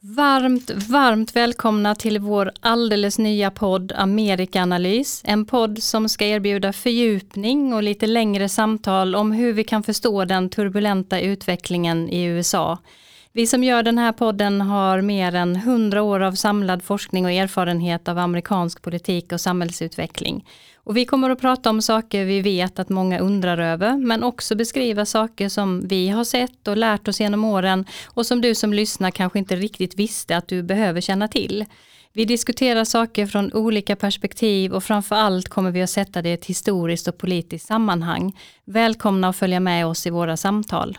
Varmt, varmt välkomna till vår alldeles nya podd Amerikanalys. En podd som ska erbjuda fördjupning och lite längre samtal om hur vi kan förstå den turbulenta utvecklingen i USA. Vi som gör den här podden har mer än 100 år av samlad forskning och erfarenhet av amerikansk politik och samhällsutveckling. Och vi kommer att prata om saker vi vet att många undrar över, men också beskriva saker som vi har sett och lärt oss genom åren och som du som lyssnar kanske inte riktigt visste att du behöver känna till. Vi diskuterar saker från olika perspektiv och framför allt kommer vi att sätta det i ett historiskt och politiskt sammanhang. Välkomna att följa med oss i våra samtal.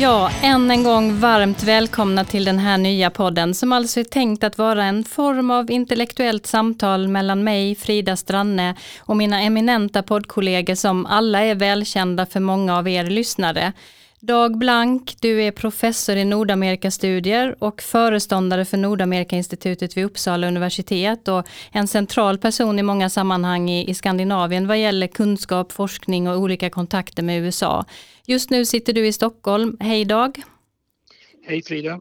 Ja, än en gång varmt välkomna till den här nya podden som alltså är tänkt att vara en form av intellektuellt samtal mellan mig, Frida Stranne och mina eminenta poddkollegor som alla är välkända för många av er lyssnare. Dag Blank, du är professor i Nordamerikastudier och föreståndare för Nordamerikainstitutet vid Uppsala universitet och en central person i många sammanhang i, i Skandinavien vad gäller kunskap, forskning och olika kontakter med USA. Just nu sitter du i Stockholm. Hej Dag! Hej Frida!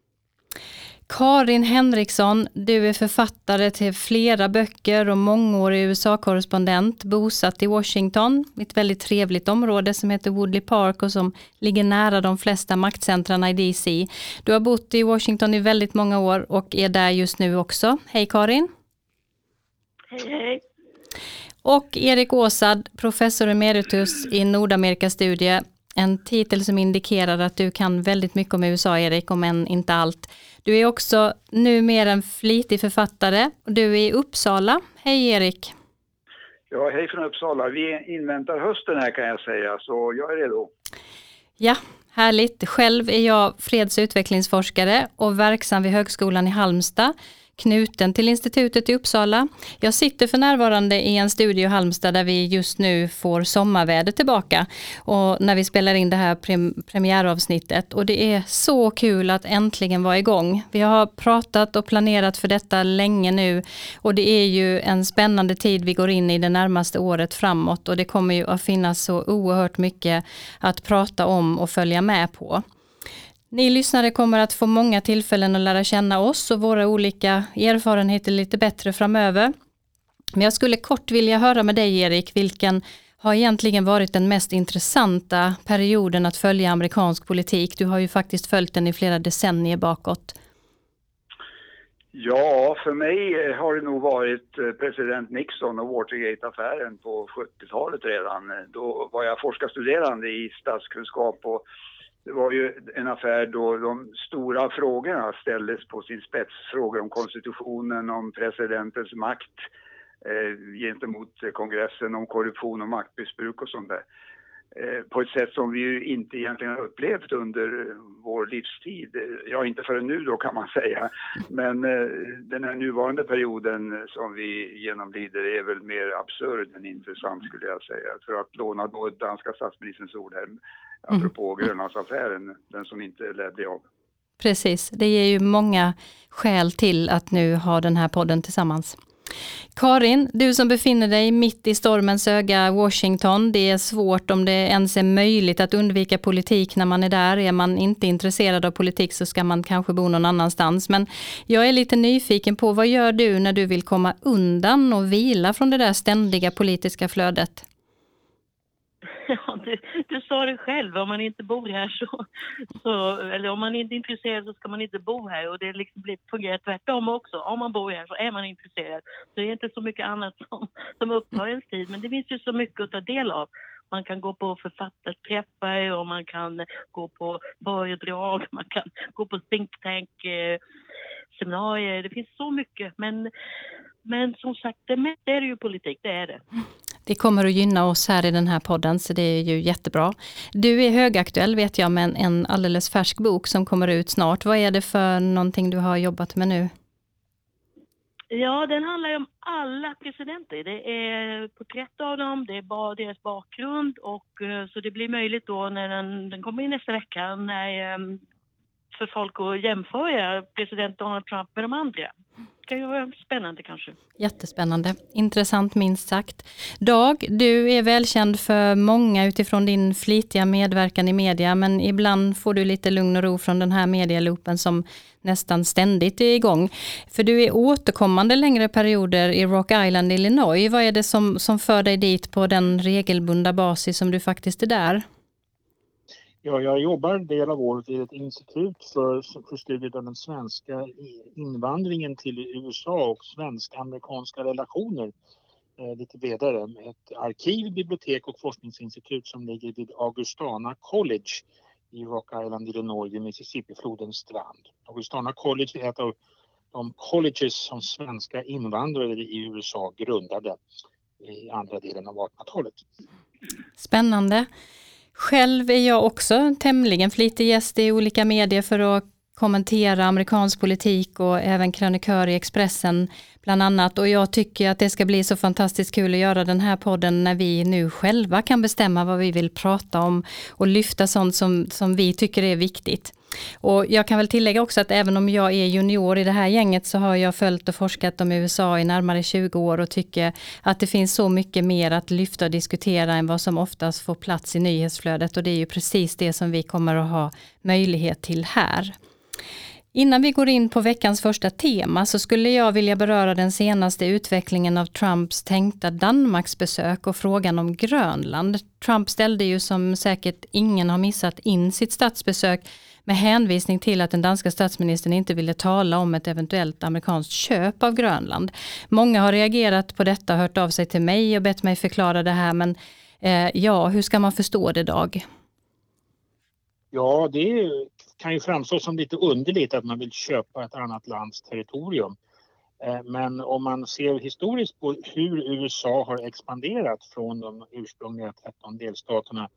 Karin Henriksson, du är författare till flera böcker och mångårig USA-korrespondent, bosatt i Washington, ett väldigt trevligt område som heter Woodley Park och som ligger nära de flesta maktcentrarna i DC. Du har bott i Washington i väldigt många år och är där just nu också. Hej Karin! Hej hej! Och Erik Åsad, professor emeritus i Nordamerikastudier, en titel som indikerar att du kan väldigt mycket om USA, Erik, om än inte allt. Du är också numera en flitig författare och du är i Uppsala. Hej Erik! Ja, hej från Uppsala. Vi inväntar hösten här kan jag säga, så jag är redo. Ja, härligt. Själv är jag freds och utvecklingsforskare och verksam vid Högskolan i Halmstad knuten till institutet i Uppsala. Jag sitter för närvarande i en studio i Halmstad där vi just nu får sommarväder tillbaka och när vi spelar in det här prem premiäravsnittet och det är så kul att äntligen vara igång. Vi har pratat och planerat för detta länge nu och det är ju en spännande tid vi går in i det närmaste året framåt och det kommer ju att finnas så oerhört mycket att prata om och följa med på. Ni lyssnare kommer att få många tillfällen att lära känna oss och våra olika erfarenheter lite bättre framöver. Men jag skulle kort vilja höra med dig Erik, vilken har egentligen varit den mest intressanta perioden att följa amerikansk politik? Du har ju faktiskt följt den i flera decennier bakåt. Ja, för mig har det nog varit eh, president Nixon och Watergate-affären på 70-talet redan. Då var jag forskarstuderande i statskunskap och det var ju en affär då de stora frågorna ställdes på sin spets. Frågor om konstitutionen, om presidentens makt eh, gentemot kongressen, om korruption och maktmissbruk och sånt där. Eh, på ett sätt som vi ju inte egentligen har upplevt under vår livstid. Ja, inte förrän nu då kan man säga. Men eh, den här nuvarande perioden som vi genomlider är väl mer absurd än intressant skulle jag säga. För att låna då danska statsministerns ord här apropå mm. Grönlandsaffären, den som inte lär bli av. Precis, det ger ju många skäl till att nu ha den här podden tillsammans. Karin, du som befinner dig mitt i stormens öga Washington, det är svårt om det ens är möjligt att undvika politik när man är där. Är man inte intresserad av politik så ska man kanske bo någon annanstans. Men jag är lite nyfiken på vad gör du när du vill komma undan och vila från det där ständiga politiska flödet? Ja, du, du sa det själv, om man inte bor här så, så, eller om man inte är intresserad så ska man inte bo här och det liksom blir, fungerar tvärtom också. Om man bor här så är man intresserad. Så det är inte så mycket annat som, som upptar ens tid, men det finns ju så mycket att ta del av. Man kan gå på författarträffar och man kan gå på föredrag, man kan gå på think tank eh, seminarier. Det finns så mycket, men, men som sagt, det mesta är det ju politik, det är det. Det kommer att gynna oss här i den här podden, så det är ju jättebra. Du är högaktuell vet jag med en alldeles färsk bok som kommer ut snart. Vad är det för någonting du har jobbat med nu? Ja, den handlar ju om alla presidenter. Det är porträtt av dem, det är bara deras bakgrund och eh, så det blir möjligt då när den, den kommer in nästa vecka när, eh, för folk att jämföra president Donald Trump med de andra. Det kan ju vara spännande kanske. Jättespännande, intressant minst sagt. Dag, du är välkänd för många utifrån din flitiga medverkan i media, men ibland får du lite lugn och ro från den här medialoopen som nästan ständigt är igång. För du är återkommande längre perioder i Rock Island, Illinois. Vad är det som, som för dig dit på den regelbundna basis som du faktiskt är där? Ja, jag jobbar en del av året vid ett institut för, för studiet av den svenska invandringen till USA och svensk-amerikanska relationer. Eh, lite bredare. Ett arkiv, bibliotek och forskningsinstitut som ligger vid Augustana College i Rock Island, Illinois, vid Mississippiflodens strand. Augustana College är ett av de colleges som svenska invandrare i USA grundade i andra delen av 1800-talet. Spännande. Själv är jag också tämligen flitig gäst i olika medier för att kommentera amerikansk politik och även krönikör i Expressen bland annat. Och jag tycker att det ska bli så fantastiskt kul att göra den här podden när vi nu själva kan bestämma vad vi vill prata om och lyfta sånt som, som vi tycker är viktigt. Och jag kan väl tillägga också att även om jag är junior i det här gänget så har jag följt och forskat om USA i närmare 20 år och tycker att det finns så mycket mer att lyfta och diskutera än vad som oftast får plats i nyhetsflödet och det är ju precis det som vi kommer att ha möjlighet till här. Innan vi går in på veckans första tema så skulle jag vilja beröra den senaste utvecklingen av Trumps tänkta Danmarksbesök och frågan om Grönland. Trump ställde ju som säkert ingen har missat in sitt statsbesök med hänvisning till att den danska statsministern inte ville tala om ett eventuellt amerikanskt köp av Grönland. Många har reagerat på detta, hört av sig till mig och bett mig förklara det här, men eh, ja, hur ska man förstå det Dag? Ja, det kan ju framstå som lite underligt att man vill köpa ett annat lands territorium. Eh, men om man ser historiskt på hur USA har expanderat från de ursprungliga 13 delstaterna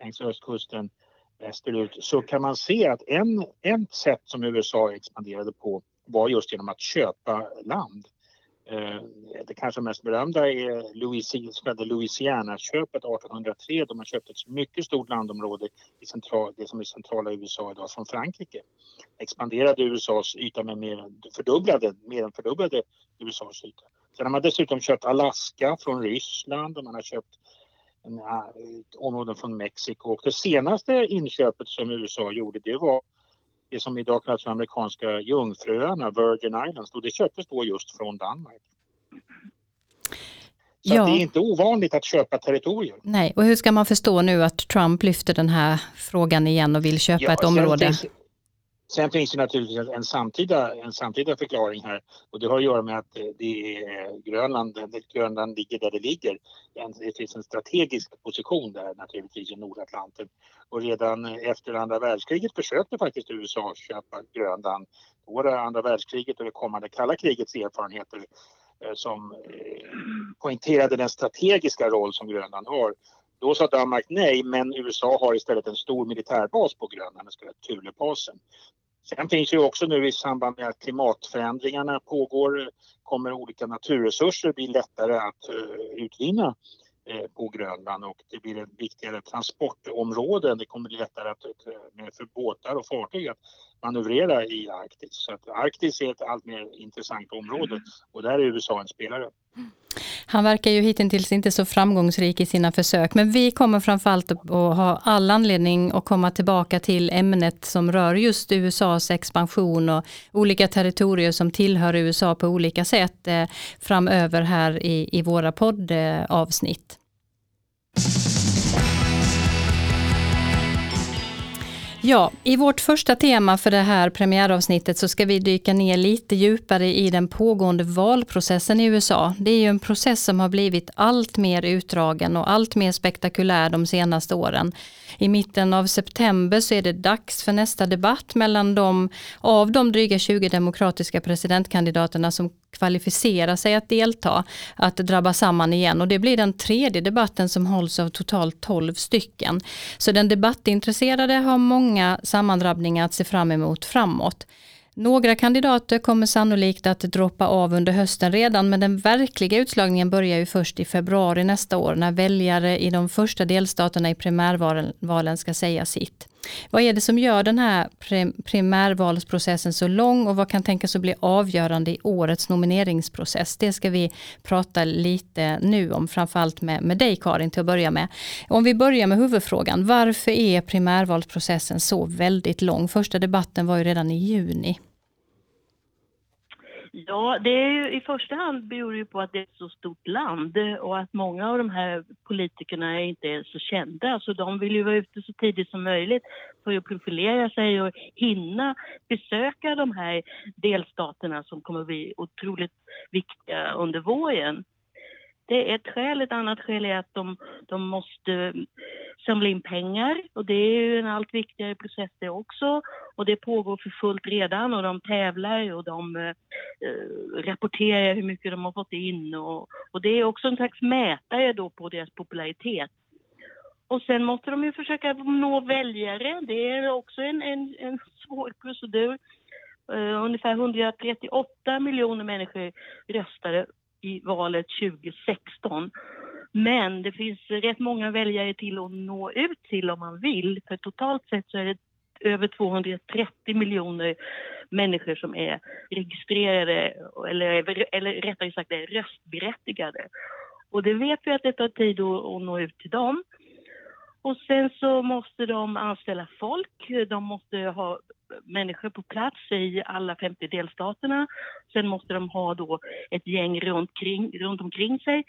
längs östkusten västerut så kan man se att en, ett sätt som USA expanderade på var just genom att köpa land. Eh, mm, det kanske mest berömda är Louisiana, Louisiana-köpet 1803 då man köpte ett mycket stort landområde i central, det som är centrala USA idag från Frankrike. Expanderade USAs yta med mer än fördubblade, mer än fördubblade USAs yta. Sen har man dessutom köpt Alaska från Ryssland och man har köpt ah, områden från Mexiko. Och det senaste inköpet som USA gjorde det var det som idag kallas för amerikanska jungfruöarna, Virgin Islands. Och det köptes då just från Danmark. Så ja. det är inte ovanligt att köpa territorier. Nej, och hur ska man förstå nu att Trump lyfter den här frågan igen och vill köpa ja, ett område? Finns, Sen finns det naturligtvis en samtida, en samtida förklaring här och det har att göra med att eh, det är Grönland, Grönland ligger där det ligger. Det finns en strategisk position där naturligtvis i Nordatlanten och redan efter andra världskriget försökte faktiskt USA köpa Grönland. Både andra världskriget och det kommande kalla krigets erfarenheter eh, som eh, poängterade den strategiska roll som Grönland har. Då sa Danmark nej, men USA har istället en stor militärbas på Grönland, den så kallade Thulebasen. Sen finns ju också nu i samband med att klimatförändringarna pågår kommer olika naturresurser bli lättare att uh, utvinna uh, på Grönland och det blir ett viktigare transportområde. Det kommer bli lättare att, uh, för båtar och fartyg att manövrera i Arktis. Så Arktis är ett allt mer intressant område och där är USA en spelare. Han verkar ju hittills inte så framgångsrik i sina försök, men vi kommer framförallt att ha all anledning att komma tillbaka till ämnet som rör just USAs expansion och olika territorier som tillhör USA på olika sätt eh, framöver här i, i våra poddavsnitt. Ja, i vårt första tema för det här premiäravsnittet så ska vi dyka ner lite djupare i den pågående valprocessen i USA. Det är ju en process som har blivit allt mer utdragen och allt mer spektakulär de senaste åren. I mitten av september så är det dags för nästa debatt mellan de av de dryga 20 demokratiska presidentkandidaterna som kvalificera sig att delta, att drabba samman igen. Och det blir den tredje debatten som hålls av totalt 12 stycken. Så den debattintresserade har många sammandrabbningar att se fram emot framåt. Några kandidater kommer sannolikt att droppa av under hösten redan, men den verkliga utslagningen börjar ju först i februari nästa år när väljare i de första delstaterna i primärvalen ska säga sitt. Vad är det som gör den här primärvalsprocessen så lång och vad kan tänkas att bli avgörande i årets nomineringsprocess? Det ska vi prata lite nu om, framförallt med, med dig Karin till att börja med. Om vi börjar med huvudfrågan, varför är primärvalsprocessen så väldigt lång? Första debatten var ju redan i juni. Ja, det är ju, i första hand beror det på att det är ett så stort land och att många av de här politikerna inte är så kända. Så de vill ju vara ute så tidigt som möjligt för att profilera sig och hinna besöka de här delstaterna som kommer att bli otroligt viktiga under våren. Det är ett skäl. Ett annat skäl är att de, de måste samla in pengar och det är ju en allt viktigare process det också. Och det pågår för fullt redan och de tävlar och de eh, rapporterar hur mycket de har fått in och, och det är också en slags mätare då på deras popularitet. Och sen måste de ju försöka nå väljare. Det är också en, en, en svår procedur. Uh, ungefär 138 miljoner människor röstade i valet 2016. Men det finns rätt många väljare till att nå ut till om man vill. För totalt sett så är det över 230 miljoner människor som är registrerade eller, eller rättare sagt är röstberättigade. Och det vet vi att det tar tid att, att nå ut till dem. Och sen så måste de anställa folk, de måste ha människor på plats i alla 50 delstaterna. Sen måste de ha då ett gäng runt, kring, runt omkring sig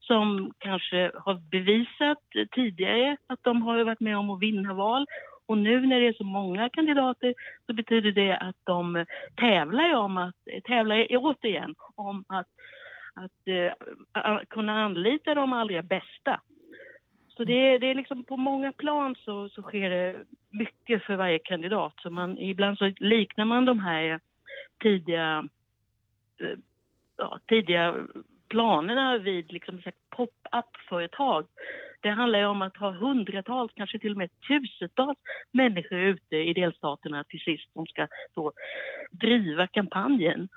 som kanske har bevisat tidigare att de har varit med om att vinna val. Och nu när det är så många kandidater så betyder det att de tävlar om att, tävlar återigen om att, att eh, att kunna anlita de allra bästa. Så det, det är liksom på många plan så, så sker det mycket för varje kandidat. Så man, ibland så liknar man de här tidiga, eh, ja, tidiga planerna vid liksom pop-up-företag. Det handlar ju om att ha hundratals, kanske till och med tusentals människor ute i delstaterna till sist som ska då driva kampanjen.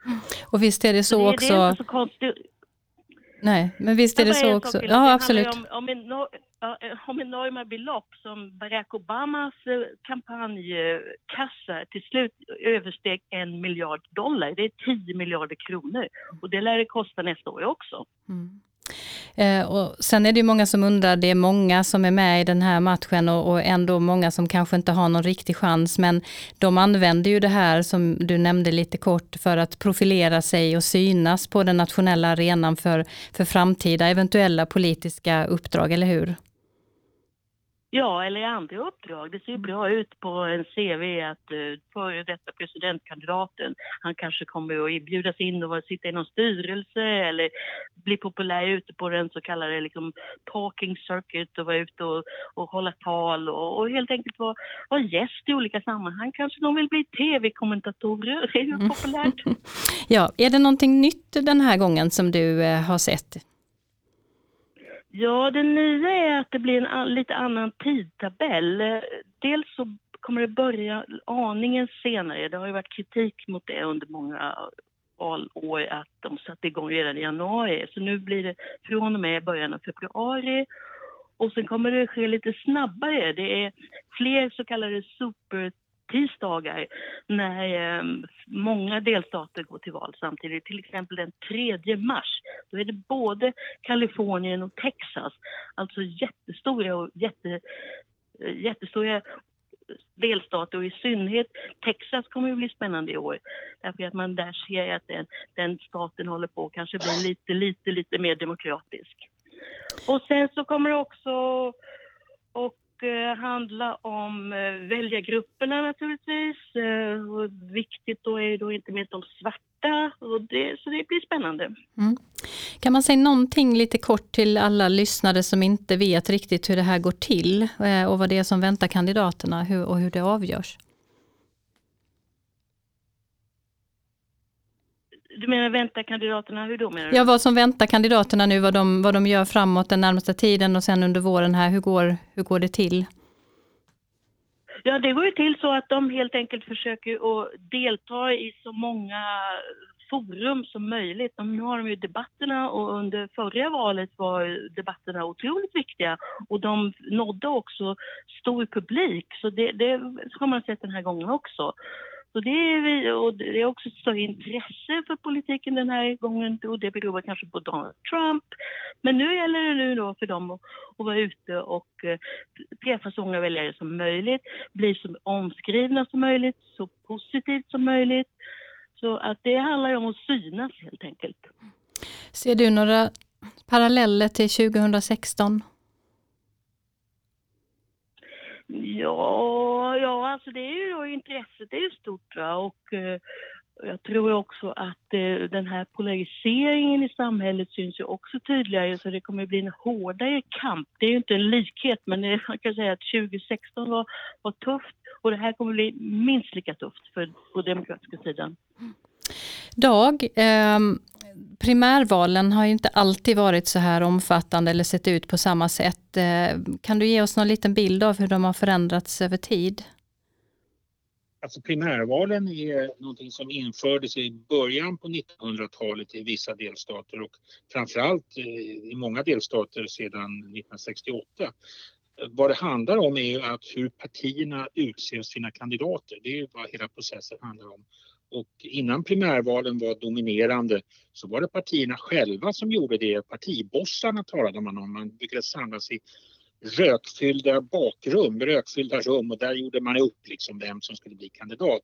Och visst är det så, så också... Det är inte så konstigt. Nej, men visst är det så också. Ja, absolut. Om, om, en, om eh, enorma belopp som Barack Obamas eh, kampanjkassa till slut översteg en miljard dollar. Det är 10 miljarder kronor och det lär det kosta nästa år också. Mm. Eh, och sen är det ju många som undrar, det är många som är med i den här matchen och, och, ändå många som kanske inte har någon riktig chans. Men de använder ju det här som du nämnde lite kort för att profilera sig och synas på den nationella arenan för, för framtida eventuella politiska uppdrag, eller hur? Ja, eller i andra uppdrag. Det ser bra ut på en CV att eh, uh, före detta presidentkandidaten, han kanske kommer att bjudas in och sitta i någon styrelse eller bli populär ute på den så kallade liksom, talking circuit och vara ute och, och hålla tal och, och helt enkelt vara, vara gäst i olika sammanhang. Kanske de vill bli tv-kommentatorer, det är ju populärt. ja, är det någonting nytt den här gången som du uh, har sett? Ja, det nya är att det blir en lite annan tidtabell. Dels så kommer det börja aningen senare. Det har ju varit kritik mot det under många valår att de satte igång redan i januari. Så nu blir det från och med början av februari. Och sen kommer det ske lite snabbare. Det är fler så kallade super tisdagar när eh, många delstater går till val samtidigt. Till exempel den 3 mars. Då är det både Kalifornien och Texas, alltså jättestora och jätte, eh, jättestora delstater och i synnerhet Texas kommer att bli spännande i år. Därför att man där ser att den, den staten håller på att kanske bli lite, lite, lite mer demokratisk. Och sen så kommer det också och Eh, handla om eh, väljargrupperna naturligtvis. Eh, och viktigt då är då inte minst de svarta, och det, så det blir spännande. Mm. Kan man säga någonting lite kort till alla lyssnare som inte vet riktigt hur det här går till och vad det är som väntar kandidaterna och hur det avgörs? Du menar vänta kandidaterna, hur då menar du? Ja, vad som väntar kandidaterna nu, vad de, vad de gör framåt den närmaste tiden och sen under våren här, hur går, hur går det till? Ja, det går ju till så att de helt enkelt försöker att delta i så många forum som möjligt. Nu har de ju debatterna och under förra valet var debatterna otroligt viktiga och de nådde också stor publik så det, det har man sett den här gången också. Så det är, och det är också större intresse för politiken den här gången och det beror kanske på Donald Trump. Men nu gäller det nu då för dem att, att vara ute och eh, träffa så många väljare som möjligt, bli så omskrivna som möjligt, så positivt som möjligt. Så att det handlar om att synas helt enkelt. Ser du några paralleller till 2016? Ja, ja alltså det är ju då intresset är ju stort va? och eh, jag tror också att eh, den här polariseringen i samhället syns ju också tydligare så det kommer bli en hårdare kamp. Det är ju inte en likhet men det, man kan säga att 2016 var, var tufft och det här kommer bli minst lika tufft för, på demokratiska sidan. Mm. Dag, eh, primärvalen har ju inte alltid varit så här omfattande eller sett ut på samma sätt. Eh, kan du ge oss någon liten bild av hur de har förändrats över tid? Alltså primärvalen är någonting som infördes i början på 1900-talet i vissa delstater och framförallt eh, i många delstater sedan 1968. Vad det handlar om är att hur partierna utser sina kandidater. Det är vad hela processen handlar om. Och innan primärvalen var dominerande så var det partierna själva som gjorde det. Partibossarna talade man om. Man brukade samlas i rökfyllda bakrum, rökfyllda rum och där gjorde man upp liksom vem som skulle bli kandidat.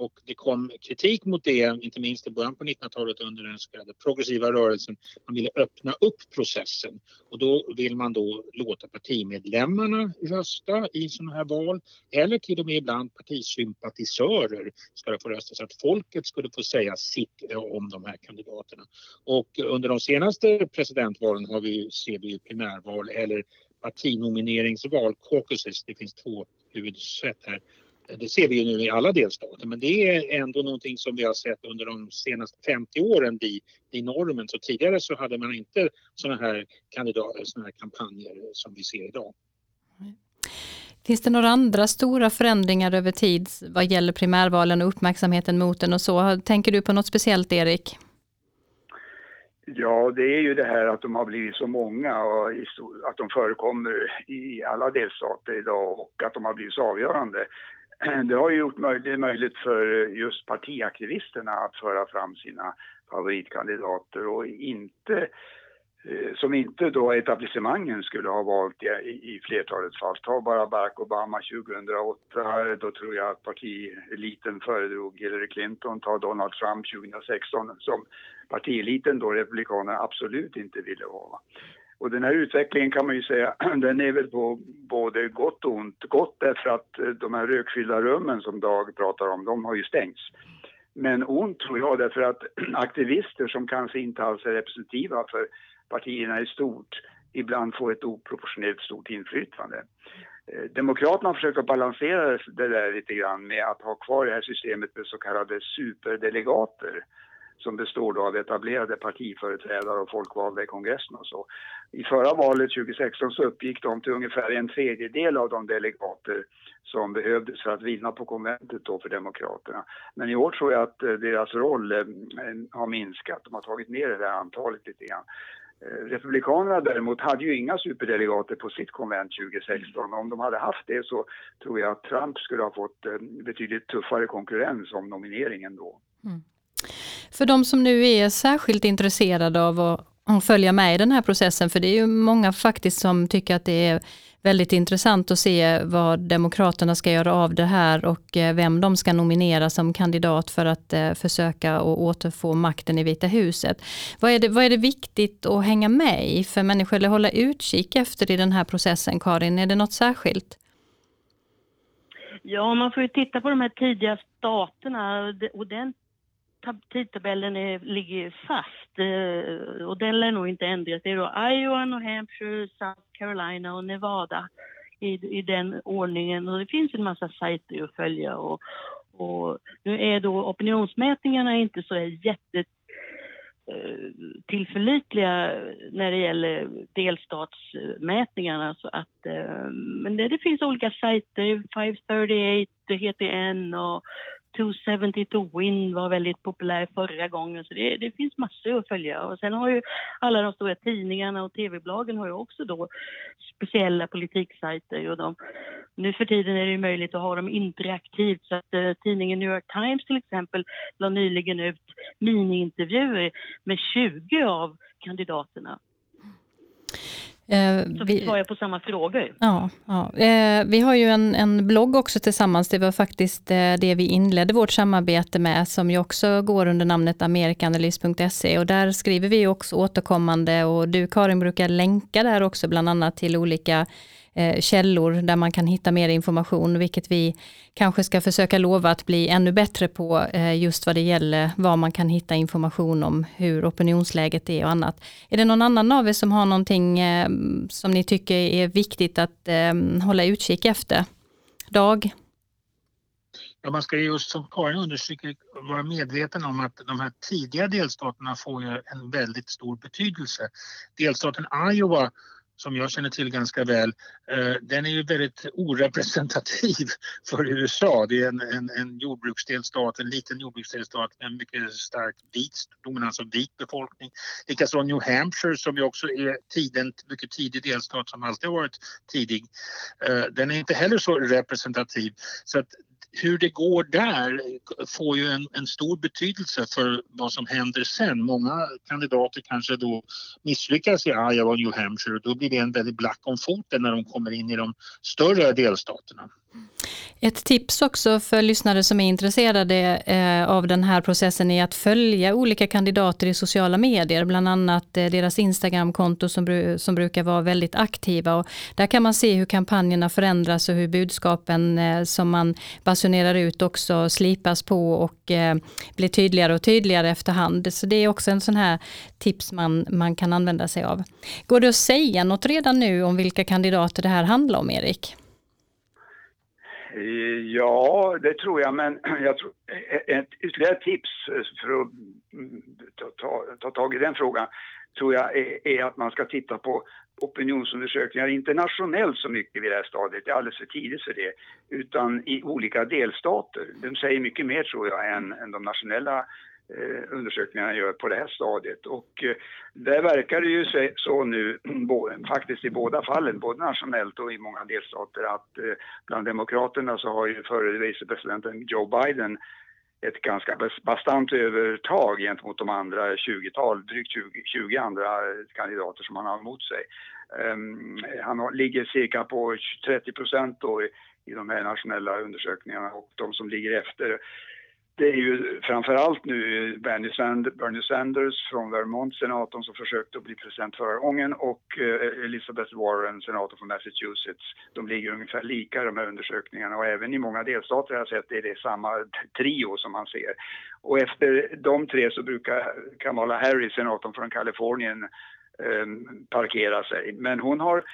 Och det kom kritik mot det, inte minst i början på 1900-talet under den så kallade progressiva rörelsen. Man ville öppna upp processen och då vill man då låta partimedlemmarna rösta i sådana här val eller till och med ibland partisympatisörer ska få rösta så att folket skulle få säga sitt eh, om de här kandidaterna. Och under de senaste presidentvalen har vi, ser vi primärval eller partinomineringsval, caucuses, det finns två huvudsätt här det ser vi ju nu i alla delstater, men det är ändå någonting som vi har sett under de senaste 50 åren bli, bli normen. Så tidigare så hade man inte sådana här kandidater, sådana här kampanjer som vi ser idag. Finns det några andra stora förändringar över tid vad gäller primärvalen och uppmärksamheten mot den och så? Tänker du på något speciellt Erik? Ja, det är ju det här att de har blivit så många och att de förekommer i alla delstater idag och att de har blivit så avgörande. det har ju gjort det möjligt för just partiaktivisterna att föra fram sina favoritkandidater och inte eh, som inte då etablissemangen skulle ha valt i, i flertalet fall. Ta bara Barack Obama 2008, då tror jag att partieliten föredrog Hillary Clinton. Ta Donald Trump 2016 som partieliten då, republikanerna, absolut inte ville ha. Och den här utvecklingen kan man ju säga, den är väl på både gott och ont. Gott därför att eh, de här rökfyllda rummen som Dag pratar om, de har ju stängts. Men ont tror jag därför att aktivister som kanske inte alls är representativa för partierna i stort ibland får ett oproportionerligt stort inflytande. Eh, demokraterna försöker balansera det där lite grann med att ha kvar det här systemet med så kallade superdelegater som består av etablerade partiföreträdare och folkvalda i kongressen och så. I förra valet 2016 så uppgick de till ungefär en tredjedel av de delegater som behövdes för att vinna på konventet då för Demokraterna. Men i år tror jag att eh, deras roll eh, har minskat. De har tagit ner det där antalet lite grann. Eh, republikanerna däremot hade ju inga superdelegater på sitt konvent 2016. Om de hade haft det så tror jag att Trump skulle ha fått betydligt tuffare konkurrens om nomineringen då. Mm. För de som nu är särskilt intresserade av att, följa med i den här processen, för det är ju många faktiskt som tycker att det är väldigt intressant att se vad Demokraterna ska göra av det här och eh, vem de ska nominera som kandidat för att eh, försöka och återfå makten i Vita huset. Vad är, det, vad är det viktigt att hänga med i för människor eller hålla utkik efter i den här processen, Karin? Är det något särskilt? Ja, man får ju titta på de här tidiga staterna och den tidtabellen är, ligger fast eh, och den lär nog inte ändras. Det är då Iowa, New Hampshire, South Carolina och Nevada i, i den ordningen och det finns en massa sajter att följa och, och nu är då opinionsmätningarna inte så jätte eh, tillförlitliga när det gäller delstatsmätningarna. Så att, eh, men det, det finns olika sajter, 538 heter en och 270 to win var väldigt populär förra gången så det, det, finns massor att följa. Och sen har ju alla de stora tidningarna och tv-bolagen har ju också då speciella politiksajter och de, nu för tiden är det ju möjligt att ha dem interaktivt så att eh, tidningen New York Times till exempel la nyligen ut miniintervjuer med 20 av kandidaterna så vi svarar på samma frågor. Ja, ja. Eh, vi har ju en, en blogg också tillsammans. Det var faktiskt eh, det vi inledde vårt samarbete med, som ju också går under namnet amerikanalys.se. Och där skriver vi också återkommande och du Karin brukar länka där också, bland annat till olika Eh, Eh, källor där man kan hitta mer information, vilket vi kanske ska försöka lova att bli ännu bättre på eh, just vad det gäller var man kan hitta information om hur opinionsläget är och annat. Är det någon annan av er som har någonting eh, som ni tycker är viktigt att hålla utkik efter? Dag? Ja, man ska just som Karin understryker vara medveten om att de här tidiga delstaterna får ju en väldigt stor betydelse. Delstaten Iowa som jag känner till ganska väl, eh, den är ju väldigt orepresentativ för USA. Det är en, en, en jordbruksdelstat, en liten jordbruksdelstat med en mycket stark vit, dominans av vit befolkning. Likaså New Hampshire som ju också är tiden, mycket tidig delstat som alltid har varit tidig. Eh, den är inte heller så representativ. Så att hur det går där får ju en, en, stor betydelse för vad som händer sen. Många kandidater kanske då misslyckas i Iowa och New Hampshire och då blir det en väldigt black om foten när de kommer in i de större delstaterna. Ett tips också för lyssnare som är intresserade eh, av den här processen är att följa olika kandidater i sociala medier, bland annat eh, deras Instagramkonto som, som brukar vara väldigt aktiva. Och där kan man se hur kampanjerna förändras och hur budskapen eh, som man basunerar ut också slipas på och blir tydligare och tydligare efterhand. Så det är också en sån här tips man, man kan använda sig av. Går det att säga något redan nu om vilka kandidater det här handlar om, Erik? Eh, ja, det tror jag, men jag tror, e-, e-, ett ytterligare tips eh, för att mm, ta, ta, ta tag i den frågan tror jag är, är, att man ska titta på opinionsundersökningar internationellt så mycket vid det här stadiet. Det är alldeles för tidigt för det. Utan i olika delstater. De säger mycket mer tror jag än, än de nationella Eh, undersökningarna gör på det här stadiet. Och eh, där verkar det ju så nu, faktiskt i båda fallen, både nationellt och i många delstater, att eh, bland demokraterna så har ju förre vicepresidenten Joe Biden ett ganska bastant övertag gentemot de andra 20-tal, drygt 20, 20 andra kandidater som han har emot sig. Um, han har, ligger cirka på 30 procent i, i de här nationella undersökningarna och de som ligger efter det är ju framförallt nu Bernie Sanders, Bernie Sanders från Vermont, senatorn som försökte att bli president förra gången och eh, Elizabeth Warren, senator från Massachusetts. De ligger ungefär lika de här undersökningarna och även i många delstater har jag sett är det samma trio som man ser. Och efter de tre så brukar Kamala Harris, senatorn från Kalifornien, eh, parkera sig. Men hon har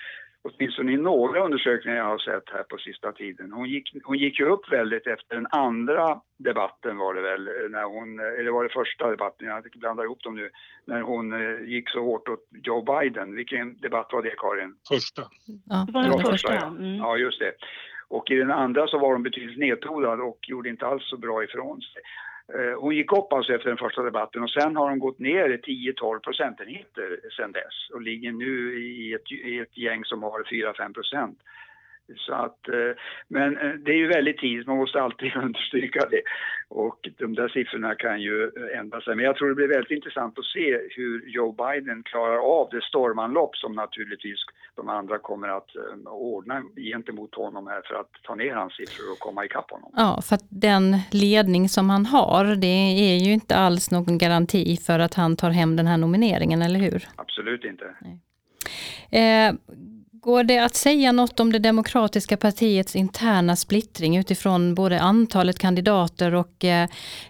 åtminstone i några undersökningar jag har sett här på sista tiden. Hon gick, hon gick ju upp väldigt efter den andra debatten var det väl, när hon, eller var det första debatten, jag blandar ihop dem nu, när hon eh, gick så hårt åt Joe Biden. Vilken debatt var det Karin? Första. Ja, det var den första, första ja. Mm. ja. just det. Och i den andra så var hon betydligt nedtonad och gjorde inte alls så bra ifrån sig. Eh, hon gick upp alltså efter den första debatten och sen har hon gått ner 10-12 procentenheter sen dess och ligger nu i ett, i ett gäng som har 4-5 procent. Så att, eh, men eh, det är ju väldigt tidigt, man måste alltid understryka det. Och de där siffrorna kan ju ändra sig. Men jag tror det blir väldigt intressant att se hur Joe Biden klarar av det stormanlopp som naturligtvis de andra kommer att eh, ordna gentemot honom här för att ta ner hans siffror och komma ikapp honom. Ja, för att den ledning som han har, det är ju inte alls någon garanti för att han tar hem den här nomineringen, eller hur? Absolut inte. Eh, Går det att säga något om det demokratiska partiets interna splittring utifrån både antalet kandidater och eh,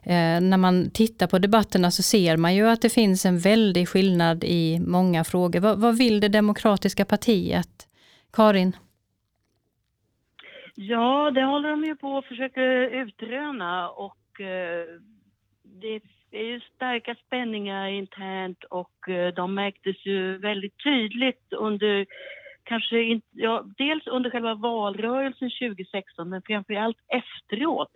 eh, när man tittar på debatterna så ser man ju att det finns en väldig skillnad i många frågor. vad, vad vill det demokratiska partiet? Karin? Ja, det håller de ju på att försöka utröna och eh, det det är ju starka spänningar internt och eh, de märktes ju väldigt tydligt under kanske in, ja, dels under själva valrörelsen 2016 men framför allt efteråt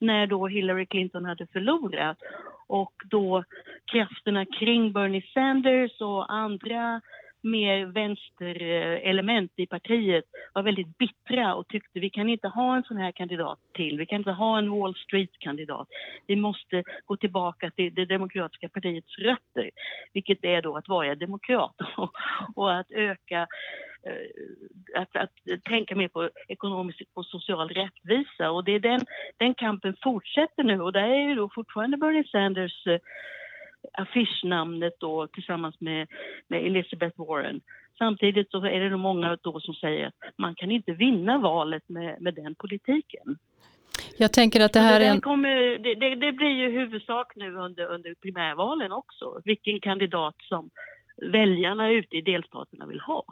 när då Hillary Clinton hade förlorat. Och då krafterna kring Bernie Sanders och andra mer vänsterelement eh, i partiet var väldigt bittra och tyckte vi kan inte ha en sån här kandidat till. Vi kan inte ha en Wall Street-kandidat. Vi måste gå tillbaka till det demokratiska partiets rötter, vilket är då att vara demokrat och att öka eh, att, att, tänka mer på ekonomisk och social rättvisa. Och det är den, den kampen fortsätter nu och där är ju då fortfarande Bernie Sanders eh, affischnamnet då tillsammans med, med Elizabeth Warren. Samtidigt så är det många då som säger att man kan inte vinna valet med, med den politiken. Jag tänker att det här det är en... Kommer, det, det, det, blir ju huvudsak nu under, under primärvalen också, vilken kandidat som väljarna ute i delstaterna vill ha.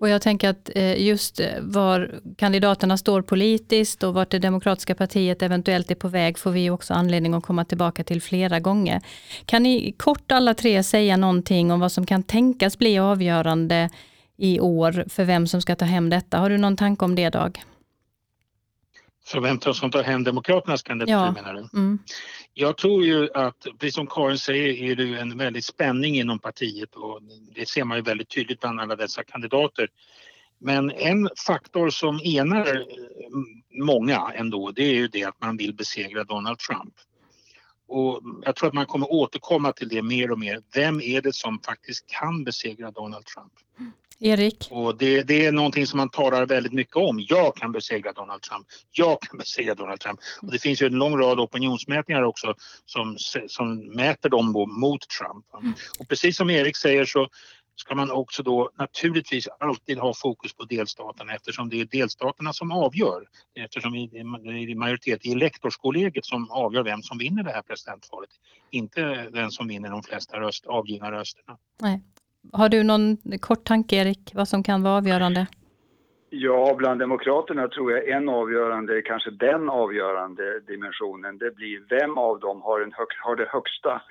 Och jag tänker att eh, just eh, var kandidaterna står politiskt och vart det demokratiska partiet eventuellt är på väg får vi också anledning att komma tillbaka till flera gånger. Kan ni kort alla tre säga någonting om vad som kan tänkas bli avgörande i år för vem som ska ta hem detta? Har du någon tanke om det Dag? För vem som tar hem Demokraternas kandidatur Ja. menar du? Mm. Jag tror ju att, precis som Karin säger, är det ju en väldig spänning inom partiet och det ser man ju väldigt tydligt bland alla dessa kandidater. Men en faktor som enar eh, många ändå, det är ju det att man vill besegra Donald Trump. Och jag tror att man kommer återkomma till det mer och mer. Vem är det som faktiskt kan besegra Donald Trump? Erik? Och det, det är någonting som man talar väldigt mycket om. Jag kan besegra Donald Trump. Jag kan besegra Donald Trump. Och det finns ju en lång rad opinionsmätningar också som, som mäter dem mot Trump. Och precis som Erik säger så ska man också då naturligtvis alltid ha fokus på delstaterna eftersom det är delstaterna som avgör. Eftersom det är majoritet i elektorskollegiet som avgör vem som vinner det här presidentvalet. Inte den som vinner de flesta röst, avgivna rösterna. Nej. Har du någon kort tanke Erik, vad som kan vara avgörande? Ja, bland demokraterna tror jag en avgörande, kanske den avgörande dimensionen, det blir vem av dem har, en hög, har det högsta,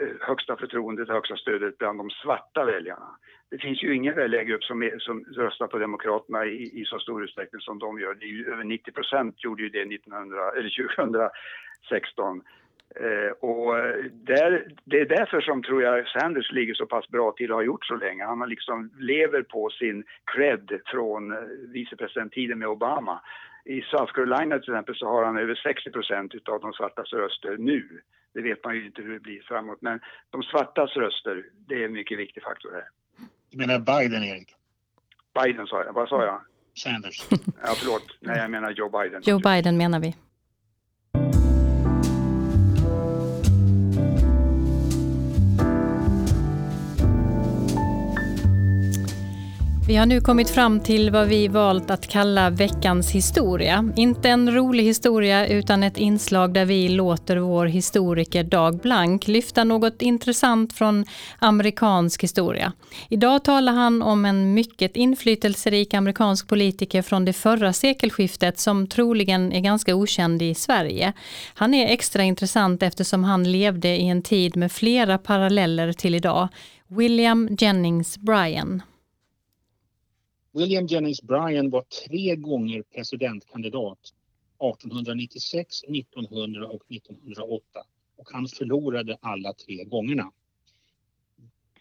Eh, högsta förtroendet, högsta stödet bland de svarta väljarna. Det finns ju ingen väljargrupp som, är, som röstar på Demokraterna i, i så stor utsträckning som de gör. Det är ju, över 90 procent gjorde ju det 1900, eller 2016. Eh, och eh, där, det är därför som tror jag Sanders ligger så pass bra till och har gjort så länge. Han har liksom lever på sin cred från eh, vicepresidenttiden med Obama. I South Carolina till exempel så har han över 60 procent utav de svartas röster nu. Det vet man ju inte hur det blir framåt, men de svartas röster, det är en mycket viktig faktor här. Du menar Biden, Erik? Biden sa jag, vad sa jag? Sanders. Ja, förlåt. Nej, jag menar Joe Biden. Joe Biden menar vi. Vi har nu kommit fram till vad vi valt att kalla veckans historia. Inte en rolig historia utan ett inslag där vi låter vår historiker Dag Blank lyfta något intressant från amerikansk historia. Idag talar han om en mycket inflytelserik amerikansk politiker från det förra sekelskiftet som troligen är ganska okänd i Sverige. Han är extra intressant eftersom han levde i en tid med flera paralleller till idag. William Jennings Bryan. William Jennings Bryan var tre gånger presidentkandidat 1896, 1900 och 1908 och han förlorade alla tre gångerna.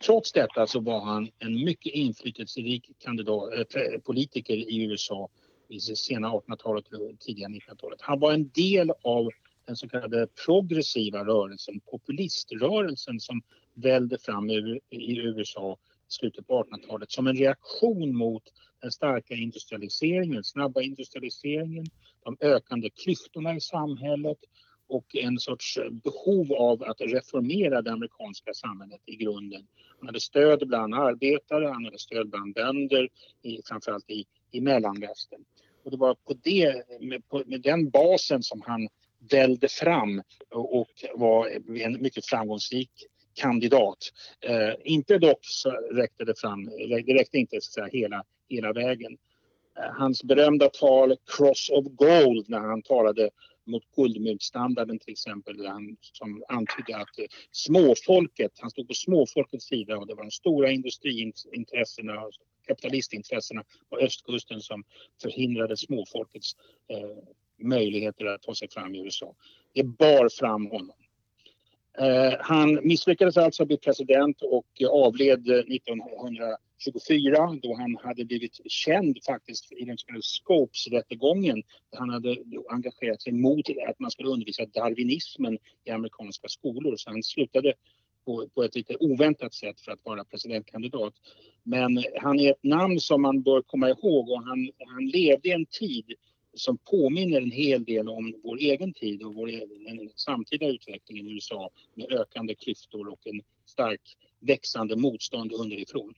Trots detta så var han en mycket inflytelserik kandidat, äh, politiker i USA i sena 1800-talet och tidiga 1900-talet. Han var en del av den så kallade progressiva rörelsen, populiströrelsen som välde fram i USA slutet på 1800-talet som en reaktion mot den starka industrialiseringen, snabba industrialiseringen, de ökande klyftorna i samhället och en sorts eh, behov av att reformera det amerikanska samhället i grunden. Han hade stöd bland arbetare, han hade stöd bland bönder, i, framförallt i, i mellanvästern. Och det var på, det, med, på, med den basen som han välde fram och, och var en mycket framgångsrik kandidat. Eh, inte dock så räckte det fram, det räckte inte så att säga, hela, hela vägen. Eh, hans berömda tal Cross of Gold när han talade mot guldmyntstandarden till exempel där han som antydde att eh, småfolket, han stod på småfolkets sida och det var de stora industriintressena kapitalistintressena på östkusten som förhindrade småfolkets eh, möjligheter att ta sig fram i USA. Det bar fram honom. Eh, han misslyckades alltså att bli president och avled eh, 1924 då han hade blivit känd faktiskt i den så kallade Scopes-rättegången. Han hade engagerat sig mot att man skulle undervisa darwinismen i amerikanska skolor så han slutade på, på ett lite oväntat sätt för att vara presidentkandidat. Men han är ett namn som man bör komma ihåg och han, han levde i en tid som påminner en hel del om vår egen tid och vår, den samtida utvecklingen i USA med ökande klyftor och en stark växande motstånd underifrån.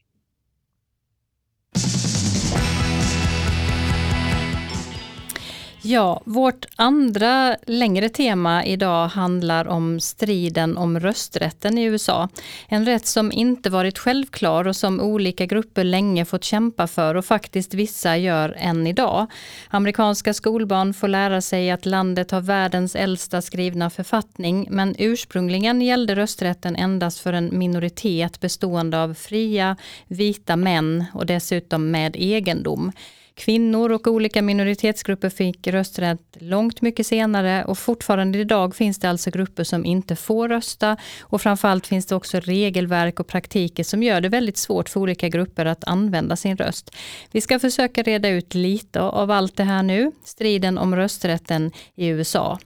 Ja, vårt andra längre tema idag handlar om striden om rösträtten i USA. En rätt som inte varit självklar och som olika grupper länge fått kämpa för och faktiskt vissa gör än idag. Amerikanska skolbarn får lära sig att landet har världens äldsta skrivna författning, men ursprungligen gällde rösträtten endast för en minoritet bestående av fria, vita män och dessutom med egendom. Kvinnor och olika minoritetsgrupper fick rösträtt långt mycket senare och fortfarande idag finns det alltså grupper som inte får rösta och framförallt finns det också regelverk och praktiker som gör det väldigt svårt för olika grupper att använda sin röst. Vi ska försöka reda ut lite av allt det här nu, striden om rösträtten i USA.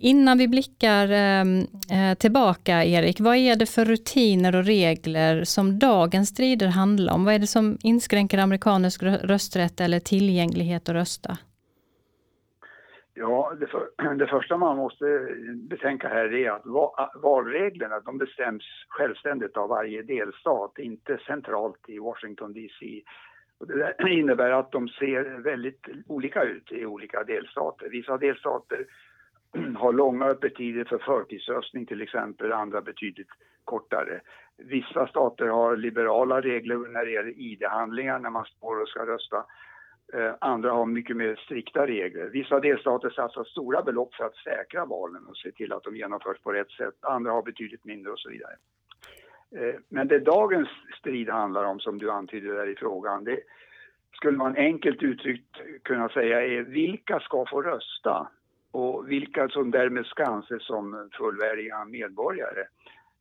Innan vi blickar ehm, eh, tillbaka, Erik, vad är det för rutiner och regler som dagens strider handlar om? Vad är det som inskränker amerikansk rösträtt eller tillgänglighet att rösta? Ja, det, för, det, första man måste betänka här är att valreglerna de bestäms självständigt av varje delstat, inte centralt i Washington DC. Och det innebär att de ser väldigt olika ut i olika delstater. Vissa delstater har långa öppettider för förtidsröstning till exempel, andra betydligt kortare. Vissa stater har liberala regler när det gäller ID-handlingar när man står och ska rösta. Eh, andra har mycket mer strikta regler. Vissa delstater satsar stora belopp för att säkra valen och se till att de genomförs på rätt sätt. Andra har betydligt mindre och så vidare. Eh, men det dagens strid handlar om, som du antydde där i frågan, det skulle man enkelt uttryckt kunna säga är vilka ska få rösta? Och vilka som därmed ska anses som fullvärdiga medborgare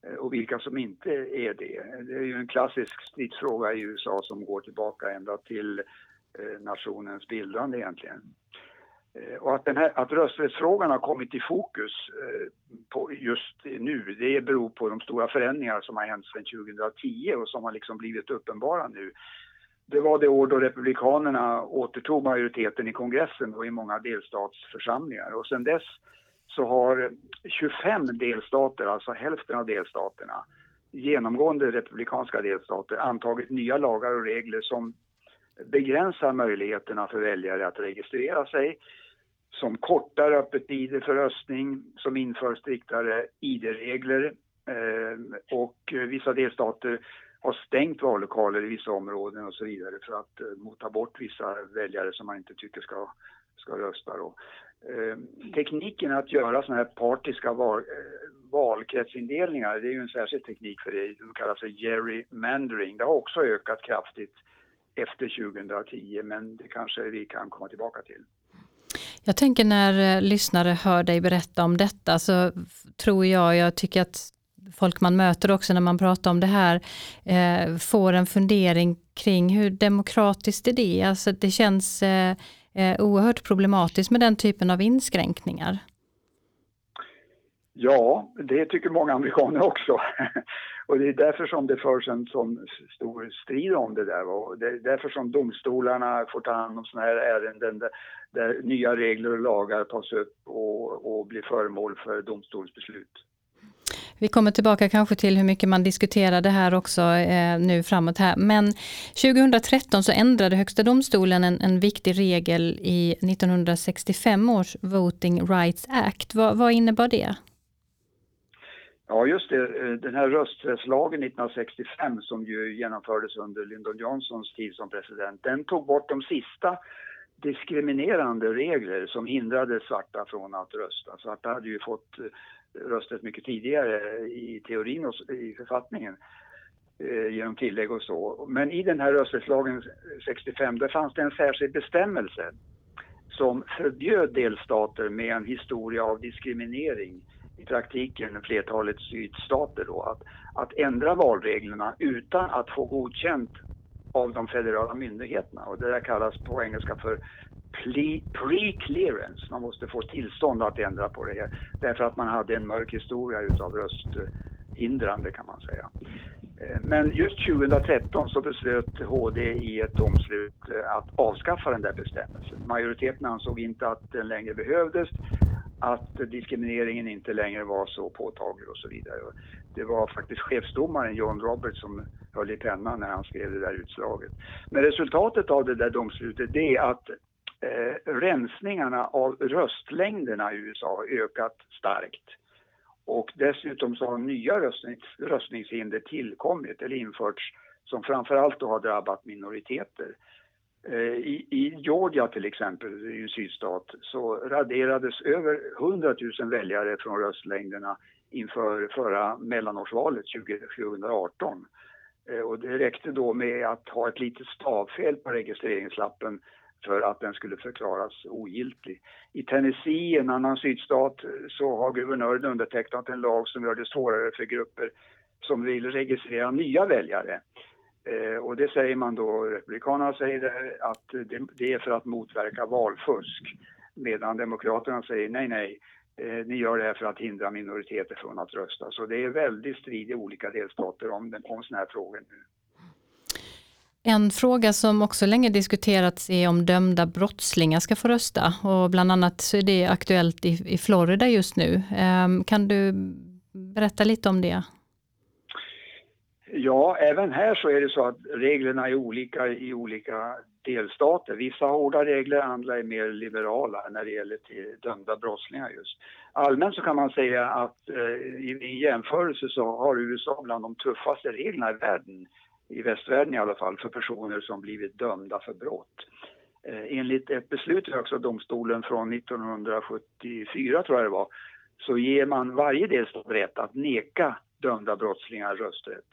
eh, och vilka som inte är det. Det är ju en klassisk stridsfråga i USA som går tillbaka ända till eh, nationens bildande egentligen. Eh, och att, den här, att rösträttsfrågan har kommit i fokus på just nu, det beror på de stora förändringar som har hänt sedan 2010 och som har liksom blivit uppenbara nu. Det var det år då Republikanerna återtog majoriteten i kongressen och i många delstatsförsamlingar. Och sen dess så har 25 delstater, alltså hälften av delstaterna, genomgående republikanska delstater, antagit nya lagar och regler som begränsar möjligheterna för väljare att registrera sig, som kortar öppettider för röstning, som inför striktare ID-regler eh, och vissa delstater har stängt vallokaler i vissa områden och så vidare för att eh, mota bort vissa väljare som man inte tycker ska, ska rösta. Då. Eh, tekniken att göra sådana här partiska val, eh, valkretsindelningar, det är ju en särskild teknik för det, som kallas för gerrymandering. Det har också ökat kraftigt efter 2010 men det kanske vi kan komma tillbaka till. Jag tänker när eh, lyssnare hör dig berätta om detta så tror jag, jag tycker att folk man möter också när man pratar om det här eh, får en fundering kring hur demokratiskt är det? Alltså det känns eh, eh oerhört problematiskt med den typen av inskränkningar. Ja, det tycker många amerikaner också. Och det är därför som det förs en sån stor strid om det där. Och det är därför som domstolarna får ta hand om sådana här ärenden där, där, nya regler och lagar tas upp och, och blir föremål för domstolsbeslut. Vi kommer tillbaka kanske till hur mycket man diskuterar det här också eh, nu framåt här. Men 2013 så ändrade Högsta domstolen en, en viktig regel i 1965 års Voting Rights Act. Vad, vad innebar det? Ja, just det. Eh, den här rösträttslagen 1965 som ju genomfördes under Lyndon Johnsons tid som president, den tog bort de sista diskriminerande regler som hindrade svarta från att rösta. Svarta hade ju fått eh, rösträtt mycket tidigare i teorin och i författningen eh, genom tillägg och så. Men i den här rösträttslagen 65 där fanns det en särskild bestämmelse som förbjöd delstater med en historia av diskriminering i praktiken flertalet sydstater då, att, att ändra valreglerna utan att få godkänt av de federala myndigheterna. Och det där kallas på engelska för pre-clearance. Man måste få tillstånd att ändra på det här därför att man hade en mörk historia utav rösthindrande kan man säga. Eh, men just 2013 så beslöt HD i ett domslut eh, att avskaffa den där bestämmelsen. Majoriteten ansåg inte att den längre behövdes, att diskrimineringen inte längre var så påtaglig och så vidare. Det var faktiskt chefsdomaren John Roberts som höll i pennan när han skrev det där utslaget. Men resultatet av det där domslutet är att eh, rensningarna av röstlängderna i USA har ökat starkt. Och dessutom så har nya röstnings, röstningshinder tillkommit eller införts som framförallt då har drabbat minoriteter. Eh, I, I Georgia till exempel, i en sydstat, så raderades över 100 000 väljare från röstlängderna inför förra mellanårsvalet 2018. Eh, och det räckte då med att ha ett litet stavfel på registreringslappen för att den skulle förklaras ogiltig. I Tennessee, en annan sydstat, så har guvernören undertecknat en lag som gör det svårare för grupper som vill registrera nya väljare. Eh, och det säger man då, Republikanerna säger det, att det, det, är för att motverka valfusk. Medan Demokraterna säger nej, nej, eh, ni gör det här för att hindra minoriteter från att rösta. Så det är väldigt strid i olika delstater om, om sådana här frågor nu. En fråga som också länge diskuterats är om dömda brottslingar ska få rösta och bland annat så är det aktuellt i, i Florida just nu. Um, kan du berätta lite om det? Ja, även här så är det så att reglerna är olika i olika delstater. Vissa har hårda regler, andra är mer liberala när det gäller till dömda brottslingar just. Allmänt så kan man säga att eh, i, i jämförelse så har USA bland de tuffaste reglerna i världen i västvärlden i alla fall, för personer som blivit dömda för brott. Eh, enligt ett beslut i Högsta domstolen från 1974, tror jag det var, så ger man varje delstat rätt att neka dömda brottslingar rösträtt.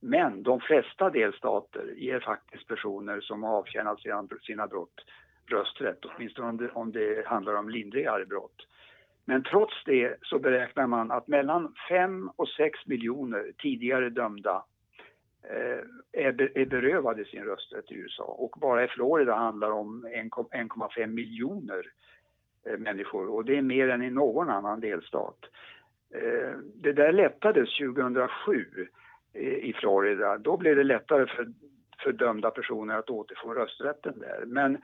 Men de flesta delstater ger faktiskt personer som har avtjänat sina brott rösträtt, åtminstone om det, om det handlar om lindrigare brott. Men trots det så beräknar man att mellan 5 och 6 miljoner tidigare dömda Eh, är, berövade sin rösträtt i USA. Och bara i Florida handlar det om 1,5 miljoner eh, människor och det är mer än i någon annan delstat. Eh, det där lättades 2007 i Florida. Då blev det lättare för, för dömda personer att återfå rösträtten där. Men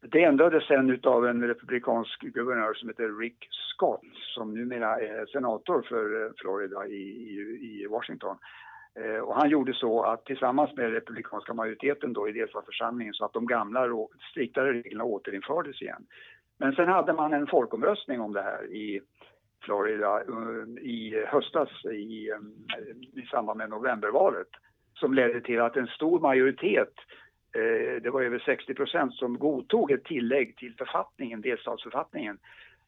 det ändrades sen av en republikansk guvernör som heter Rick Scott som numera är senator för Florida i, i, i Washington. Eh, och han gjorde så att tillsammans med republikanska majoriteten då i delstatsförsamlingen så att de gamla striktare reglerna återinfördes igen. Men sen hade man en folkomröstning om det här i Florida eh, i höstas i, eh, i samband med novembervalet som ledde till att en stor majoritet, det var över 60 procent, som godtog ett tillägg till författningen, delstatsförfattningen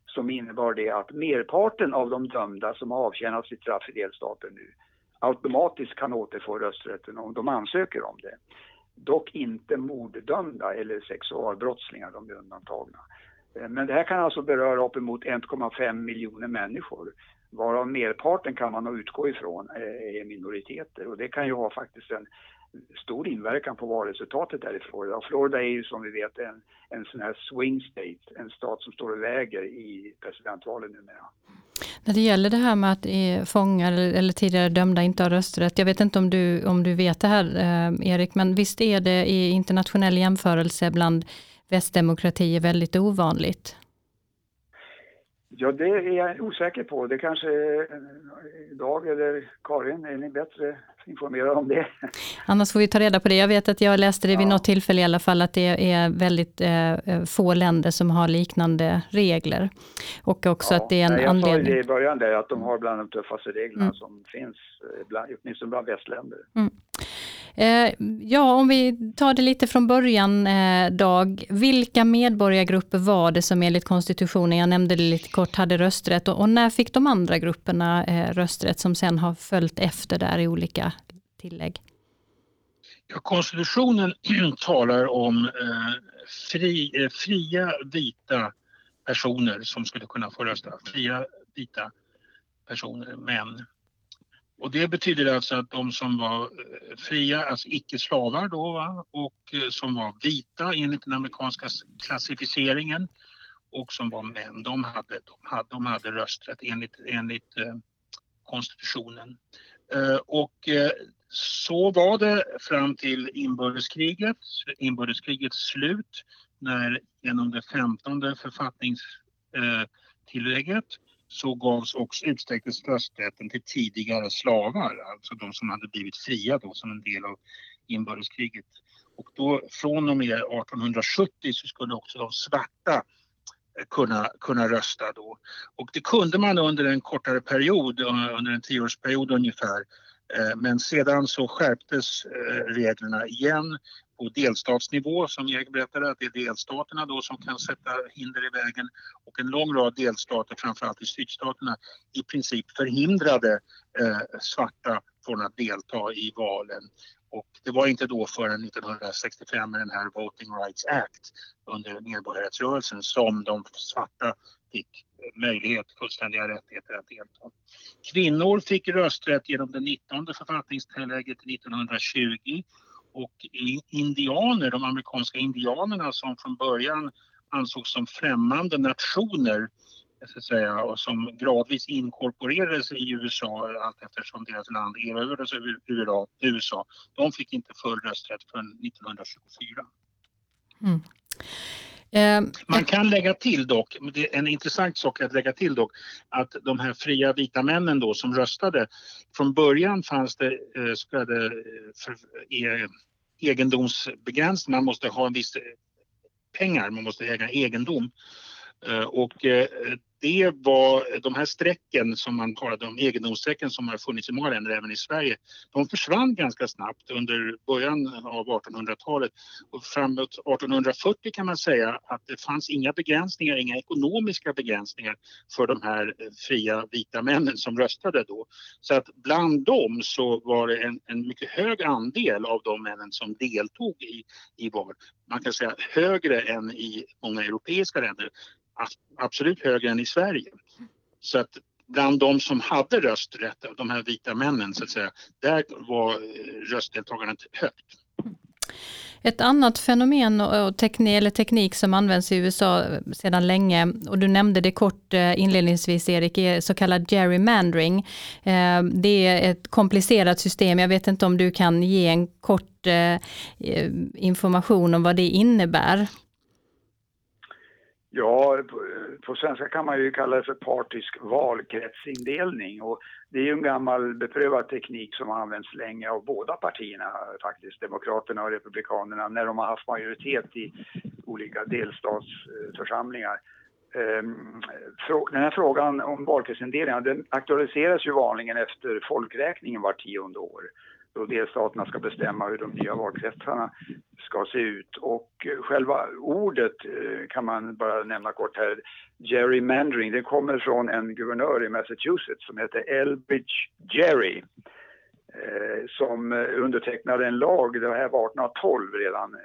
som innebar det att merparten av de dömda som har avtjänat sitt straff i delstaten nu automatiskt kan återfå rösträtten om de ansöker om det. Dock inte morddömda eller sexualbrottslingar, de är undantagna. Eh, men det här kan alltså beröra uppemot 1,5 miljoner människor varav merparten kan man nog utgå ifrån eh, är minoriteter och det kan ju ha faktiskt en stor inverkan på valresultatet där i Florida. Och Florida är ju som vi vet en, en sån här swing state, en stat som står och väger i presidentvalen numera. När det gäller det här med att eh, fångar eller tidigare dömda inte har rösträtt. Jag vet inte om du, om du vet det här eh, Erik, men visst är det i internationell jämförelse bland västdemokratier väldigt ovanligt? Ja, det är jag osäker på. Det kanske Dag eller Karin, är ni bättre informerade om det? Annars får vi ta reda på det. Jag vet att jag läste det vid ja. något tillfälle i alla fall, att det är väldigt eh, få länder som har liknande regler. Och också ja. att det är en jag anledning. Jag sa det i början där, att de har bland de tuffaste reglerna mm. som finns, bland, åtminstone bland västländer. Mm. Eh, ja, om vi tar det lite från början, eh, Dag. Vilka medborgargrupper var det som enligt konstitutionen, jag nämnde det lite kort, hade rösträtt och, och när fick de andra grupperna eh, rösträtt som sen har följt efter där i olika tillägg? Ja, konstitutionen talar om eh, fri, eh, fria vita personer som skulle kunna få rösta. Fria vita personer, män. Och det betyder alltså att de som var eh, fria, alltså icke slavar då va? och eh, som var vita enligt den amerikanska klassificeringen och som var män, de hade, de hade, de hade rösträtt enligt, enligt eh, konstitutionen. Eh, och eh, så var det fram till inbördeskriget, inbördeskrigets slut när genom det femtonde författningstillägget eh, så gavs också utsträcktes rösträtten till tidigare slavar, alltså de som hade blivit fria då som en del av inbördeskriget. Och då från och med 1870 så skulle också de svarta eh, kunna, kunna rösta då. Och det kunde man under en kortare period, eh, under en tioårsperiod ungefär. Eh, men sedan så skärptes reglerna igen på delstatsnivå som Erik berättade att det är delstaterna då som kan sätta hinder i vägen och en lång rad delstater, framförallt i sydstaterna, i princip förhindrade eh, svarta från att delta i valen. Och det var inte då förrän 1965 med den här Voting Rights Act under medborgarrättsrörelsen som de svarta fick möjlighet, fullständiga rättigheter att delta. Kvinnor fick rösträtt genom det 19 författningstillägget 1920 och indianer, de amerikanska indianerna som från början ansågs som främmande nationer så att säga, och som gradvis inkorporerades i USA allt eftersom deras land erövrades av USA. De fick inte full rösträtt förrän 1924. Mm. Eh, Man kan lägga till dock, det är en intressant sak att lägga till dock, att de här fria vita männen då som röstade, från början fanns det eh, så kallade eh, för, eh, egendomsbegränsning, man måste ha en viss pengar, man måste äga egendom. Och det var de här strecken som man talade om, egendomsstrecken som har funnits i många länder, även i Sverige, de försvann ganska snabbt under början av 1800-talet. Och framåt 1840 kan man säga att det fanns inga begränsningar, inga ekonomiska begränsningar för de här fria vita männen som röstade då. Så att bland dem så var det en, en mycket hög andel av de männen som deltog i, i val. Man kan säga högre än i många europeiska länder absolut högre än i Sverige. Så att bland de som hade rösträtt, de här vita männen så att säga, där var eh, röstdeltagandet högt. Ett annat fenomen och teknik, eller teknik som används i USA sedan länge, och du nämnde det kort eh, inledningsvis Erik, är så kallad gerrymandering. Eh, det är ett komplicerat system, jag vet inte om du kan ge en kort information om vad det innebär? Ja, på, på, svenska kan man ju kalla det för partisk valkretsindelning och det är ju en gammal beprövad teknik som har använts länge av båda partierna faktiskt, Demokraterna och Republikanerna, när de har haft majoritet i olika delstatsförsamlingar. Ehm, den här frågan om valkretsindelningen den aktualiseras ju vanligen efter folkräkningen var tionde år då delstaterna ska bestämma hur de nya valkretsarna ska se ut. Och eh, själva ordet eh, kan man bara nämna kort här, gerrymandering, det kommer från en guvernör i Massachusetts som heter Elbridge Gerry eh, som undertecknade en lag, det här var 1812 redan,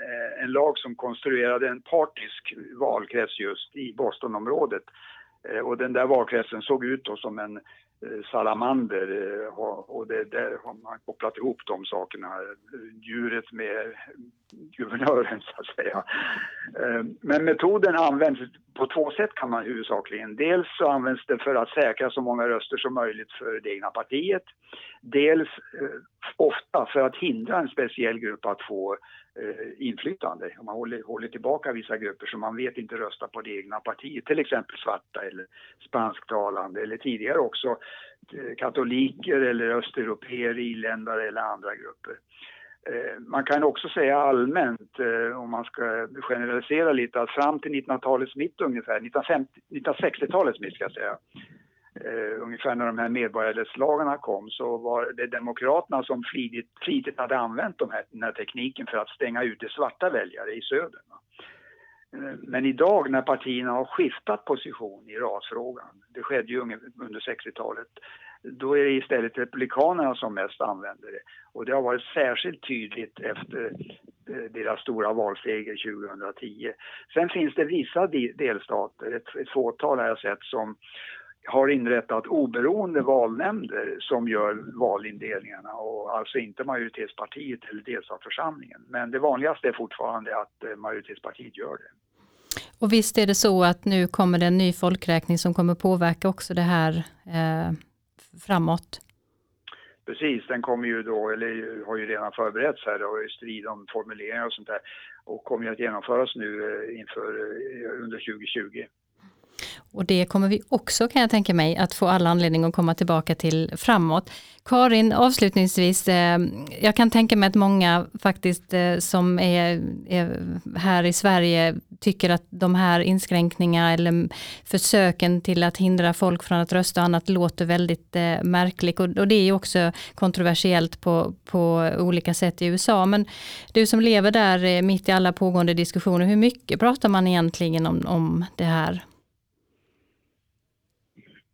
en lag som konstruerade en partisk valkrets just i Bostonområdet. Och den där valkretsen såg ut då som en Eh, salamander eh, och det, där har man kopplat ihop de sakerna, eh, djuret med guvernören så att säga. Men metoden används på två sätt kan man huvudsakligen. Dels så används den för att säkra så många röster som möjligt för det egna partiet. Dels ofta för att hindra en speciell grupp att få Eh, inflytande. Man håller, håller, tillbaka vissa grupper som man vet inte röstar på det egna partiet, till exempel svarta eller spansktalande eller tidigare också eh, katoliker eller östeuropeer, irländare eller andra grupper. Eh, man kan också säga allmänt, eh, om man ska generalisera lite, att fram till 1900-talets mitt ungefär, 1960-talets mitt ska jag säga, eh, ungefär när de här medborgarrättslagarna kom så var det Demokraterna som flitigt, flitigt hade använt de här, den här tekniken för att stänga ute svarta väljare i söder. Eh, men idag när partierna har skiftat position i rasfrågan, det skedde ju under 60-talet, då är det istället Republikanerna som mest använder det. Och det har varit särskilt tydligt efter eh, deras stora valseger 2010. Sen finns det vissa delstater, ett, ett fåtal har jag sett, som har inrättat oberoende valnämnder som gör valindelningarna och alltså inte majoritetspartiet eller delstatsförsamlingen. Men det vanligaste är fortfarande att eh, majoritetspartiet gör det. Och visst är det så att nu kommer det en ny folkräkning som kommer påverka också det här eh, framåt? Precis, den kommer ju då, eller har ju redan förberetts här och i strid om formuleringar och sånt där och kommer ju att genomföras nu eh, inför eh, under 2020. Och det kommer vi också kan jag tänka mig att få all anledning att komma tillbaka till framåt. Karin, avslutningsvis, eh, jag kan tänka mig att många faktiskt eh, som är, är, här i Sverige tycker att de här inskränkningarna eller försöken till att hindra folk från att rösta och annat låter väldigt eh, märkligt och, och, det är ju också kontroversiellt på, på olika sätt i USA. Men du som lever där eh, mitt i alla pågående diskussioner, hur mycket pratar man egentligen om, om det här?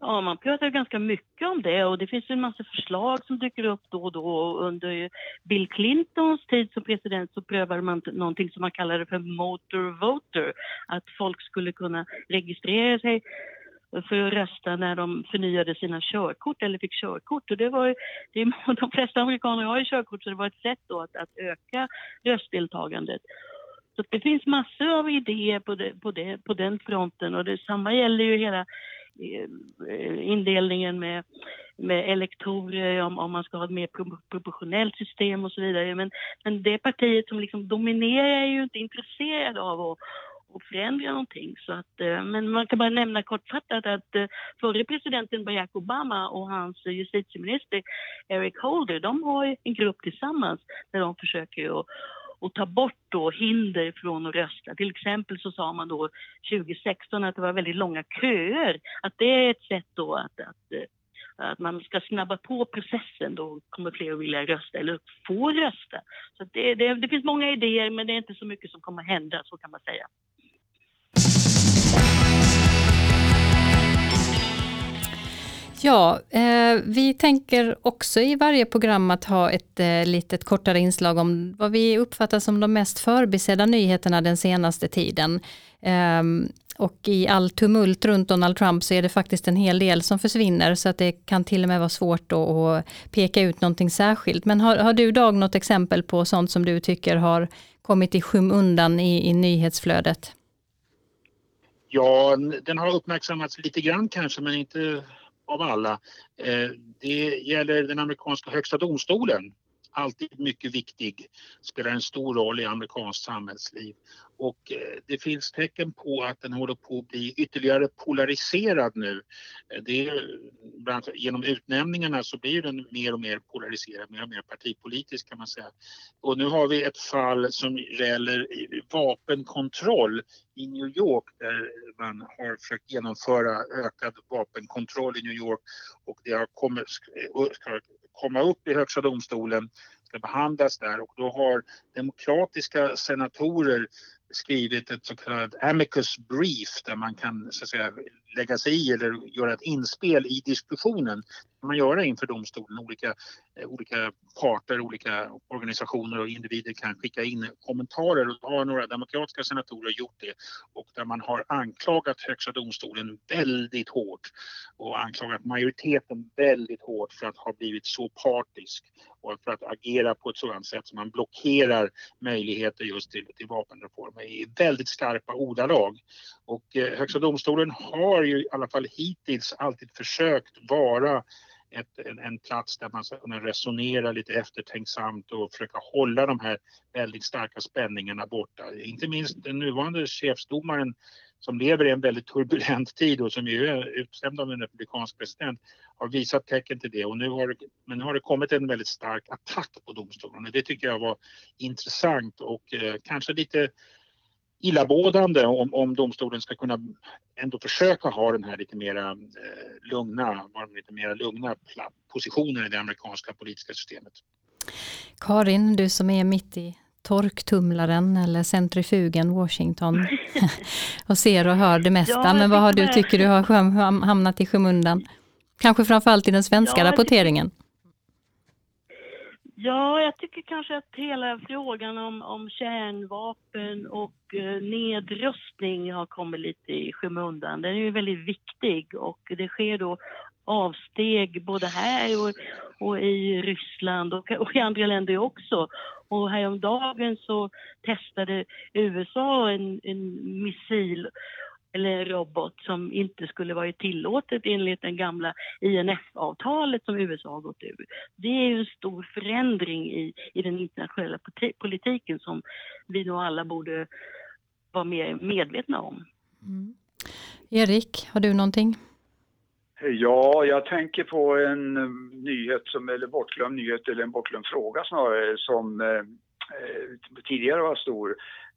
Ja, man pratar ganska mycket om det och det finns en massa förslag som dyker upp då och då. Under Bill Clintons tid som president så prövade man någonting som man kallade för motor voter. Att folk skulle kunna registrera sig för att rösta när de förnyade sina körkort eller fick körkort. Och det var, det, de flesta amerikaner har ju körkort så det var ett sätt då att, att öka röstdeltagandet. Så det finns massor av idéer på, det, på, det, på den fronten och detsamma gäller ju hela Eh, indelningen med, med elektorer, om, om man ska ha ett mer proportionellt system och så vidare. Men, men det partiet som liksom dominerar är ju inte intresserade av att och förändra någonting. Så att, eh, men man kan bara nämna kortfattat att eh, förre presidenten Barack Obama och hans justitieminister Eric Holder, de har en grupp tillsammans där de försöker att och ta bort då hinder från att rösta. Till exempel så sa man då 2016 att det var väldigt långa köer. Att det är ett sätt då att, att eh, att man ska snabba på processen, då kommer fler att vilja rösta eller få rösta. Så det, det, det, finns många idéer men det är inte så mycket som kommer hända, så kan man säga. Ja, eh, vi tänker också i varje program att ha ett eh, litet kortare inslag om vad vi uppfattar som de mest förbisedda nyheterna den senaste tiden. Eh, och i all tumult runt Donald Trump så är det faktiskt en hel del som försvinner så att det kan till och med vara svårt att peka ut någonting särskilt. Men har, har du Dag något exempel på sånt som du tycker har kommit i skymundan i, i nyhetsflödet? Ja, den har uppmärksammats lite grann kanske men inte av alla. Eh, det gäller den amerikanska högsta domstolen. Alltid mycket viktig, spelar en stor roll i amerikanskt samhällsliv. Och eh, det finns tecken på att den håller på att bli ytterligare polariserad nu. Eh, det är, genom utnämningarna så blir den mer och mer polariserad, mer och mer partipolitisk kan man säga. Och nu har vi ett fall som gäller vapenkontroll i New York där man har försökt genomföra ökad vapenkontroll i New York och det har kommit, komma upp i Högsta domstolen ska behandlas där. Och då har demokratiska senatorer skrivit ett så kallat amicus brief där man kan så att säga, lägga sig i eller göra ett inspel i diskussionen. Det kan man göra inför domstolen. Olika, eh, olika parter, olika organisationer och individer kan skicka in kommentarer och har några demokratiska senatorer gjort det och där man har anklagat Högsta domstolen väldigt hårt och anklagat majoriteten väldigt hårt för att ha blivit så partisk och för att agera på ett sådant sätt som man blockerar möjligheter just till, till vapenreformer i väldigt skarpa ordalag. Och eh, Högsta domstolen har ju i alla fall hittills alltid försökt vara ett, en, en, plats där man ska kunna resonera lite eftertänksamt och försöka hålla de här väldigt starka spänningarna borta. Inte minst den nuvarande chefsdomaren som lever i en väldigt turbulent tid och som ju är utstämd av en republikansk president har visat tecken till det och nu har, men nu har det kommit en väldigt stark attack på domstolen och det tycker jag var intressant och eh, kanske lite illamådande om, om domstolen ska kunna ändå försöka ha den här lite mera eh, lugna, lite mera lugna positionen i det amerikanska politiska systemet. Karin, du som är mitt i torktumlaren eller centrifugen Washington och ser och hör det mesta. Ja, men vad har du, tycker du har hamnat i skymundan? Kanske framförallt i den svenska ja, rapporteringen? Ja, jag tycker kanske att hela frågan om, om kärnvapen och eh, nedrustning har kommit lite i skymundan. Den är ju väldigt viktig och det sker då avsteg både här och, och i Ryssland och, och, i andra länder också. Och häromdagen så testade USA en, en missil eller en robot som inte skulle varit tillåtet enligt den gamla INF-avtalet som USA har gått ur. Det är ju en stor förändring i, i den internationella politiken som vi nog alla borde vara mer medvetna om. Mm. Erik, har du någonting? Ja, jag tänker på en nyhet som, eller bortglömd nyhet eller en bortglömd fråga snarare som eh, Eh, tidigare var stor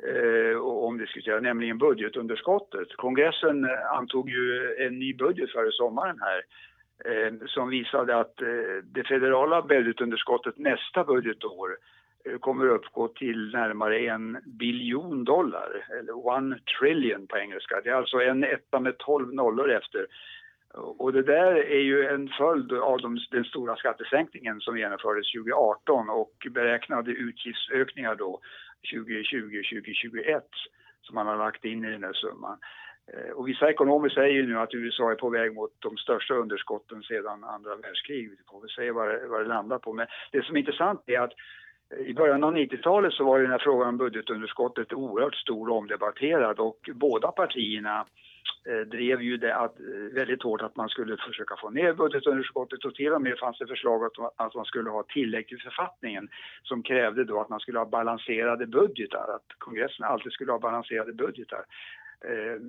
eh, och omdiskuterad, nämligen budgetunderskottet. Kongressen eh, antog ju en ny budget före sommaren här eh, som visade att eh, det federala budgetunderskottet nästa budgetår kommer uppgå till närmare en biljon dollar, eller one trillion på engelska. Det är alltså en etta med tolv nollor efter. Och det där är ju en följd av de, den stora skattesänkningen som genomfördes 2018 och beräknade utgiftsökningar då 2020-2021 som man har lagt in i den här summan. Eh, och vissa ekonomer säger ju nu att USA är på väg mot de största underskotten sedan andra världskriget. Vi får väl se vad det, vad det landar på. Men det som är intressant är att eh, i början av 90-talet så var ju den här frågan om budgetunderskottet oerhört stor och omdebatterad och båda partierna Eh, Eh, drev ju det att, eh, väldigt hårt att man skulle försöka få ner budgetunderskottet och till och med fanns det förslag att, att man skulle ha tillägg till författningen som krävde då att man skulle ha balanserade budgetar, att kongressen alltid skulle ha balanserade budgetar. Eh,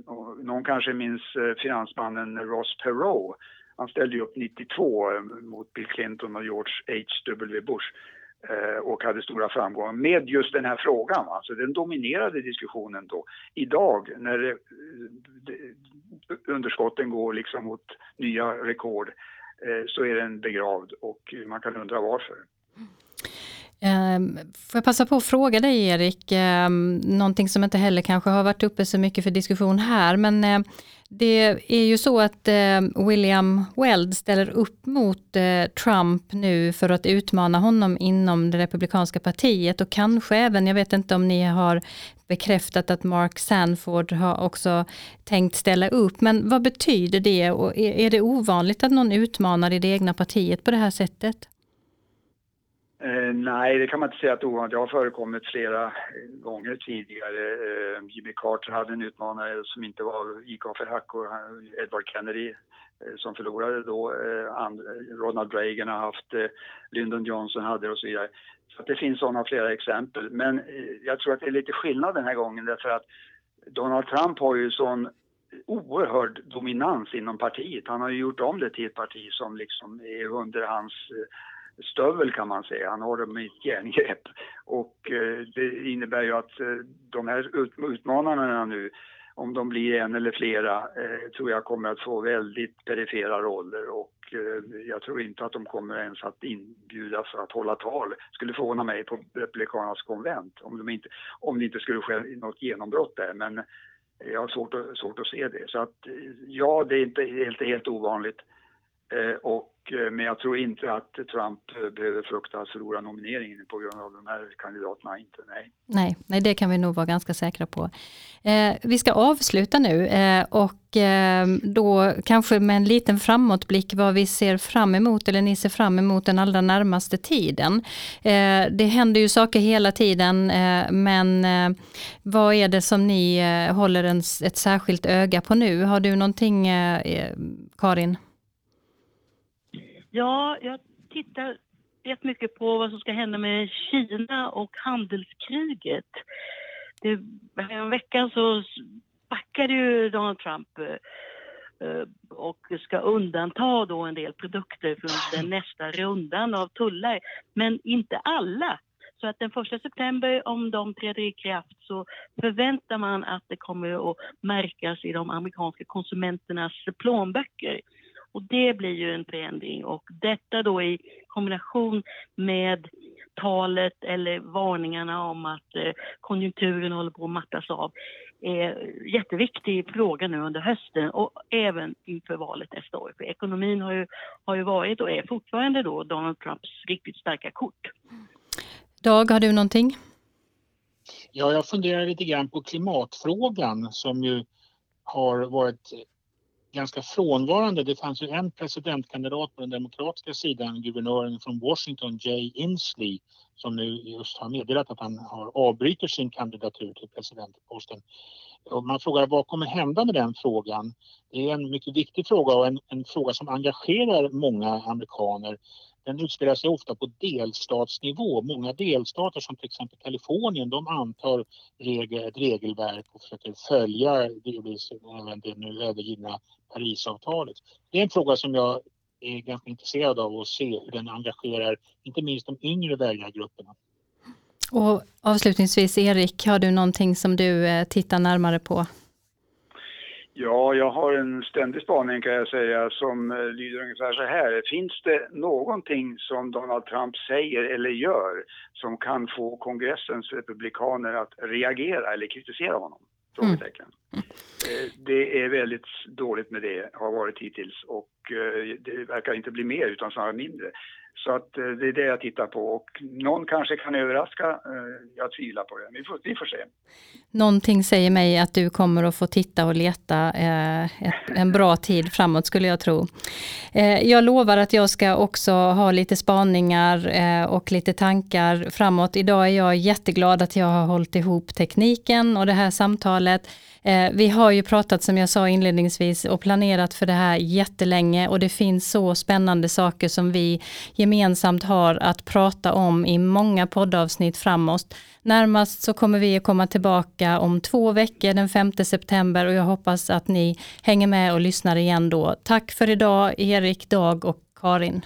någon kanske minns eh, finansmannen Ross Perot. Han ställde ju upp 92 eh, mot Bill Clinton och George H.W. Bush Eh, och hade stora framgångar med just den här frågan. Alltså den dominerade diskussionen då. Idag när eh, det, det, underskotten går liksom mot nya rekord eh, så är den begravd och man kan undra varför. Ehm, får jag passa på att fråga dig Erik, ehm, någonting som inte heller kanske har varit uppe så mycket för diskussion här, men eh, det är ju så att eh, William Weld ställer upp mot eh, Trump nu för att utmana honom inom det republikanska partiet och kanske även, jag vet inte om ni har bekräftat att Mark Sanford har också tänkt ställa upp, men vad betyder det och är det ovanligt att någon utmanar i det egna partiet på det här sättet? Eh, nej, det kan man inte säga att ovanligt. Det har förekommit flera gånger tidigare. Eh, Jimmy Carter hade en utmanare som inte var av för hack och eh, Edward Kennedy eh, som förlorade då. Eh, eh, Ronald Reagan har haft det, Lyndon Johnson hade det och så vidare. Så det finns sådana flera exempel. Men jag tror att det är lite skillnad den här gången därför att Donald Trump har ju sån oerhörd dominans inom partiet. Han har ju gjort om det till ett parti som liksom är under hans stövel kan man säga. Han har dem i ett järngrepp. Och eh, det innebär ju att eh, de här utmanarna nu, om de blir en eller flera, eh, tror jag kommer att få väldigt perifera roller och jag tror inte att de kommer ens att inbjudas att hålla tal. skulle förvåna mig på Republikanernas konvent om, de inte, om det inte skulle ske något genombrott där. Men jag har svårt, svårt att se det. Så att ja, det är inte helt, helt ovanligt. Eh, och eh, men jag tror inte att Trump eh, behöver frukta att förlora nomineringen på grund av de här kandidaterna. Inte, nej. Nej, nej, det kan vi nog vara ganska säkra på. Eh, vi ska avsluta nu eh, och eh, då kanske med en liten framåtblick vad vi ser fram emot eller ni ser fram emot den allra närmaste tiden. Eh, det händer ju saker hela tiden men vad är det som ni håller en, ett särskilt öga på nu? Har du någonting Karin? Ja, jag tittar rätt mycket på vad som ska hända med Kina och handelskriget. Det, en vecka så backade ju Donald Trump eh, eh, och ska undanta då en del produkter från den nästa rundan av tullar. Men inte alla. Så att den första september, om de träder i kraft, så förväntar man att det kommer att märkas i de amerikanska konsumenternas plånböcker. Och det blir ju en förändring och detta då i kombination med talet eller varningarna om att eh, konjunkturen håller på att mattas av är jätteviktig fråga nu under hösten och även inför valet nästa år. För ekonomin har ju, har ju varit och är fortfarande då Donald Trumps riktigt starka kort. Dag, har du någonting? Ja, jag funderar lite grann på klimatfrågan som ju har varit ganska frånvarande. Det fanns ju en presidentkandidat på den demokratiska sidan, guvernören från Washington, Jay Inslee, som nu just har meddelat att han har avbryter sin kandidatur till presidentposten. Och man frågar vad kommer hända med den frågan? Det är en mycket viktig fråga och en, en fråga som engagerar många amerikaner den utspelar sig ofta på delstatsnivå. Många delstater som till exempel Kalifornien de antar regel, ett regelverk och försöker följa delvis även det nu övergivna Parisavtalet. Det är en fråga som jag är ganska intresserad av att se hur den engagerar inte minst de yngre väljargrupperna. Och avslutningsvis Erik, har du någonting som du eh, tittar närmare på? Ja, jag har en ständig spaning kan jag säga som eh, lyder ungefär så här. Finns det någonting som Donald Trump säger eller gör som kan få kongressens republikaner att reagera eller kritisera honom? Frågetecken. Mm. Eh, det är väldigt dåligt med det, har varit hittills och eh, det verkar inte bli mer utan snarare mindre. Så att eh, det är det jag tittar på och någon kanske kan överraska. Eh, jag tvivlar på det. Vi får, vi får se. Någonting säger mig att du kommer att få titta och leta eh, ett, en bra tid framåt skulle jag tro. Jag lovar att jag ska också ha lite spaningar och lite tankar framåt. Idag är jag jätteglad att jag har hållit ihop tekniken och det här samtalet. Eh, vi har ju pratat som jag sa inledningsvis och planerat för det här jättelänge och det finns så spännande saker som vi gemensamt har att prata om i många poddavsnitt framåt. Närmast så kommer vi att komma tillbaka om två veckor den 5 september och jag hoppas att ni hänger med och lyssnar igen då. Tack för idag Erik, Dag och Karin.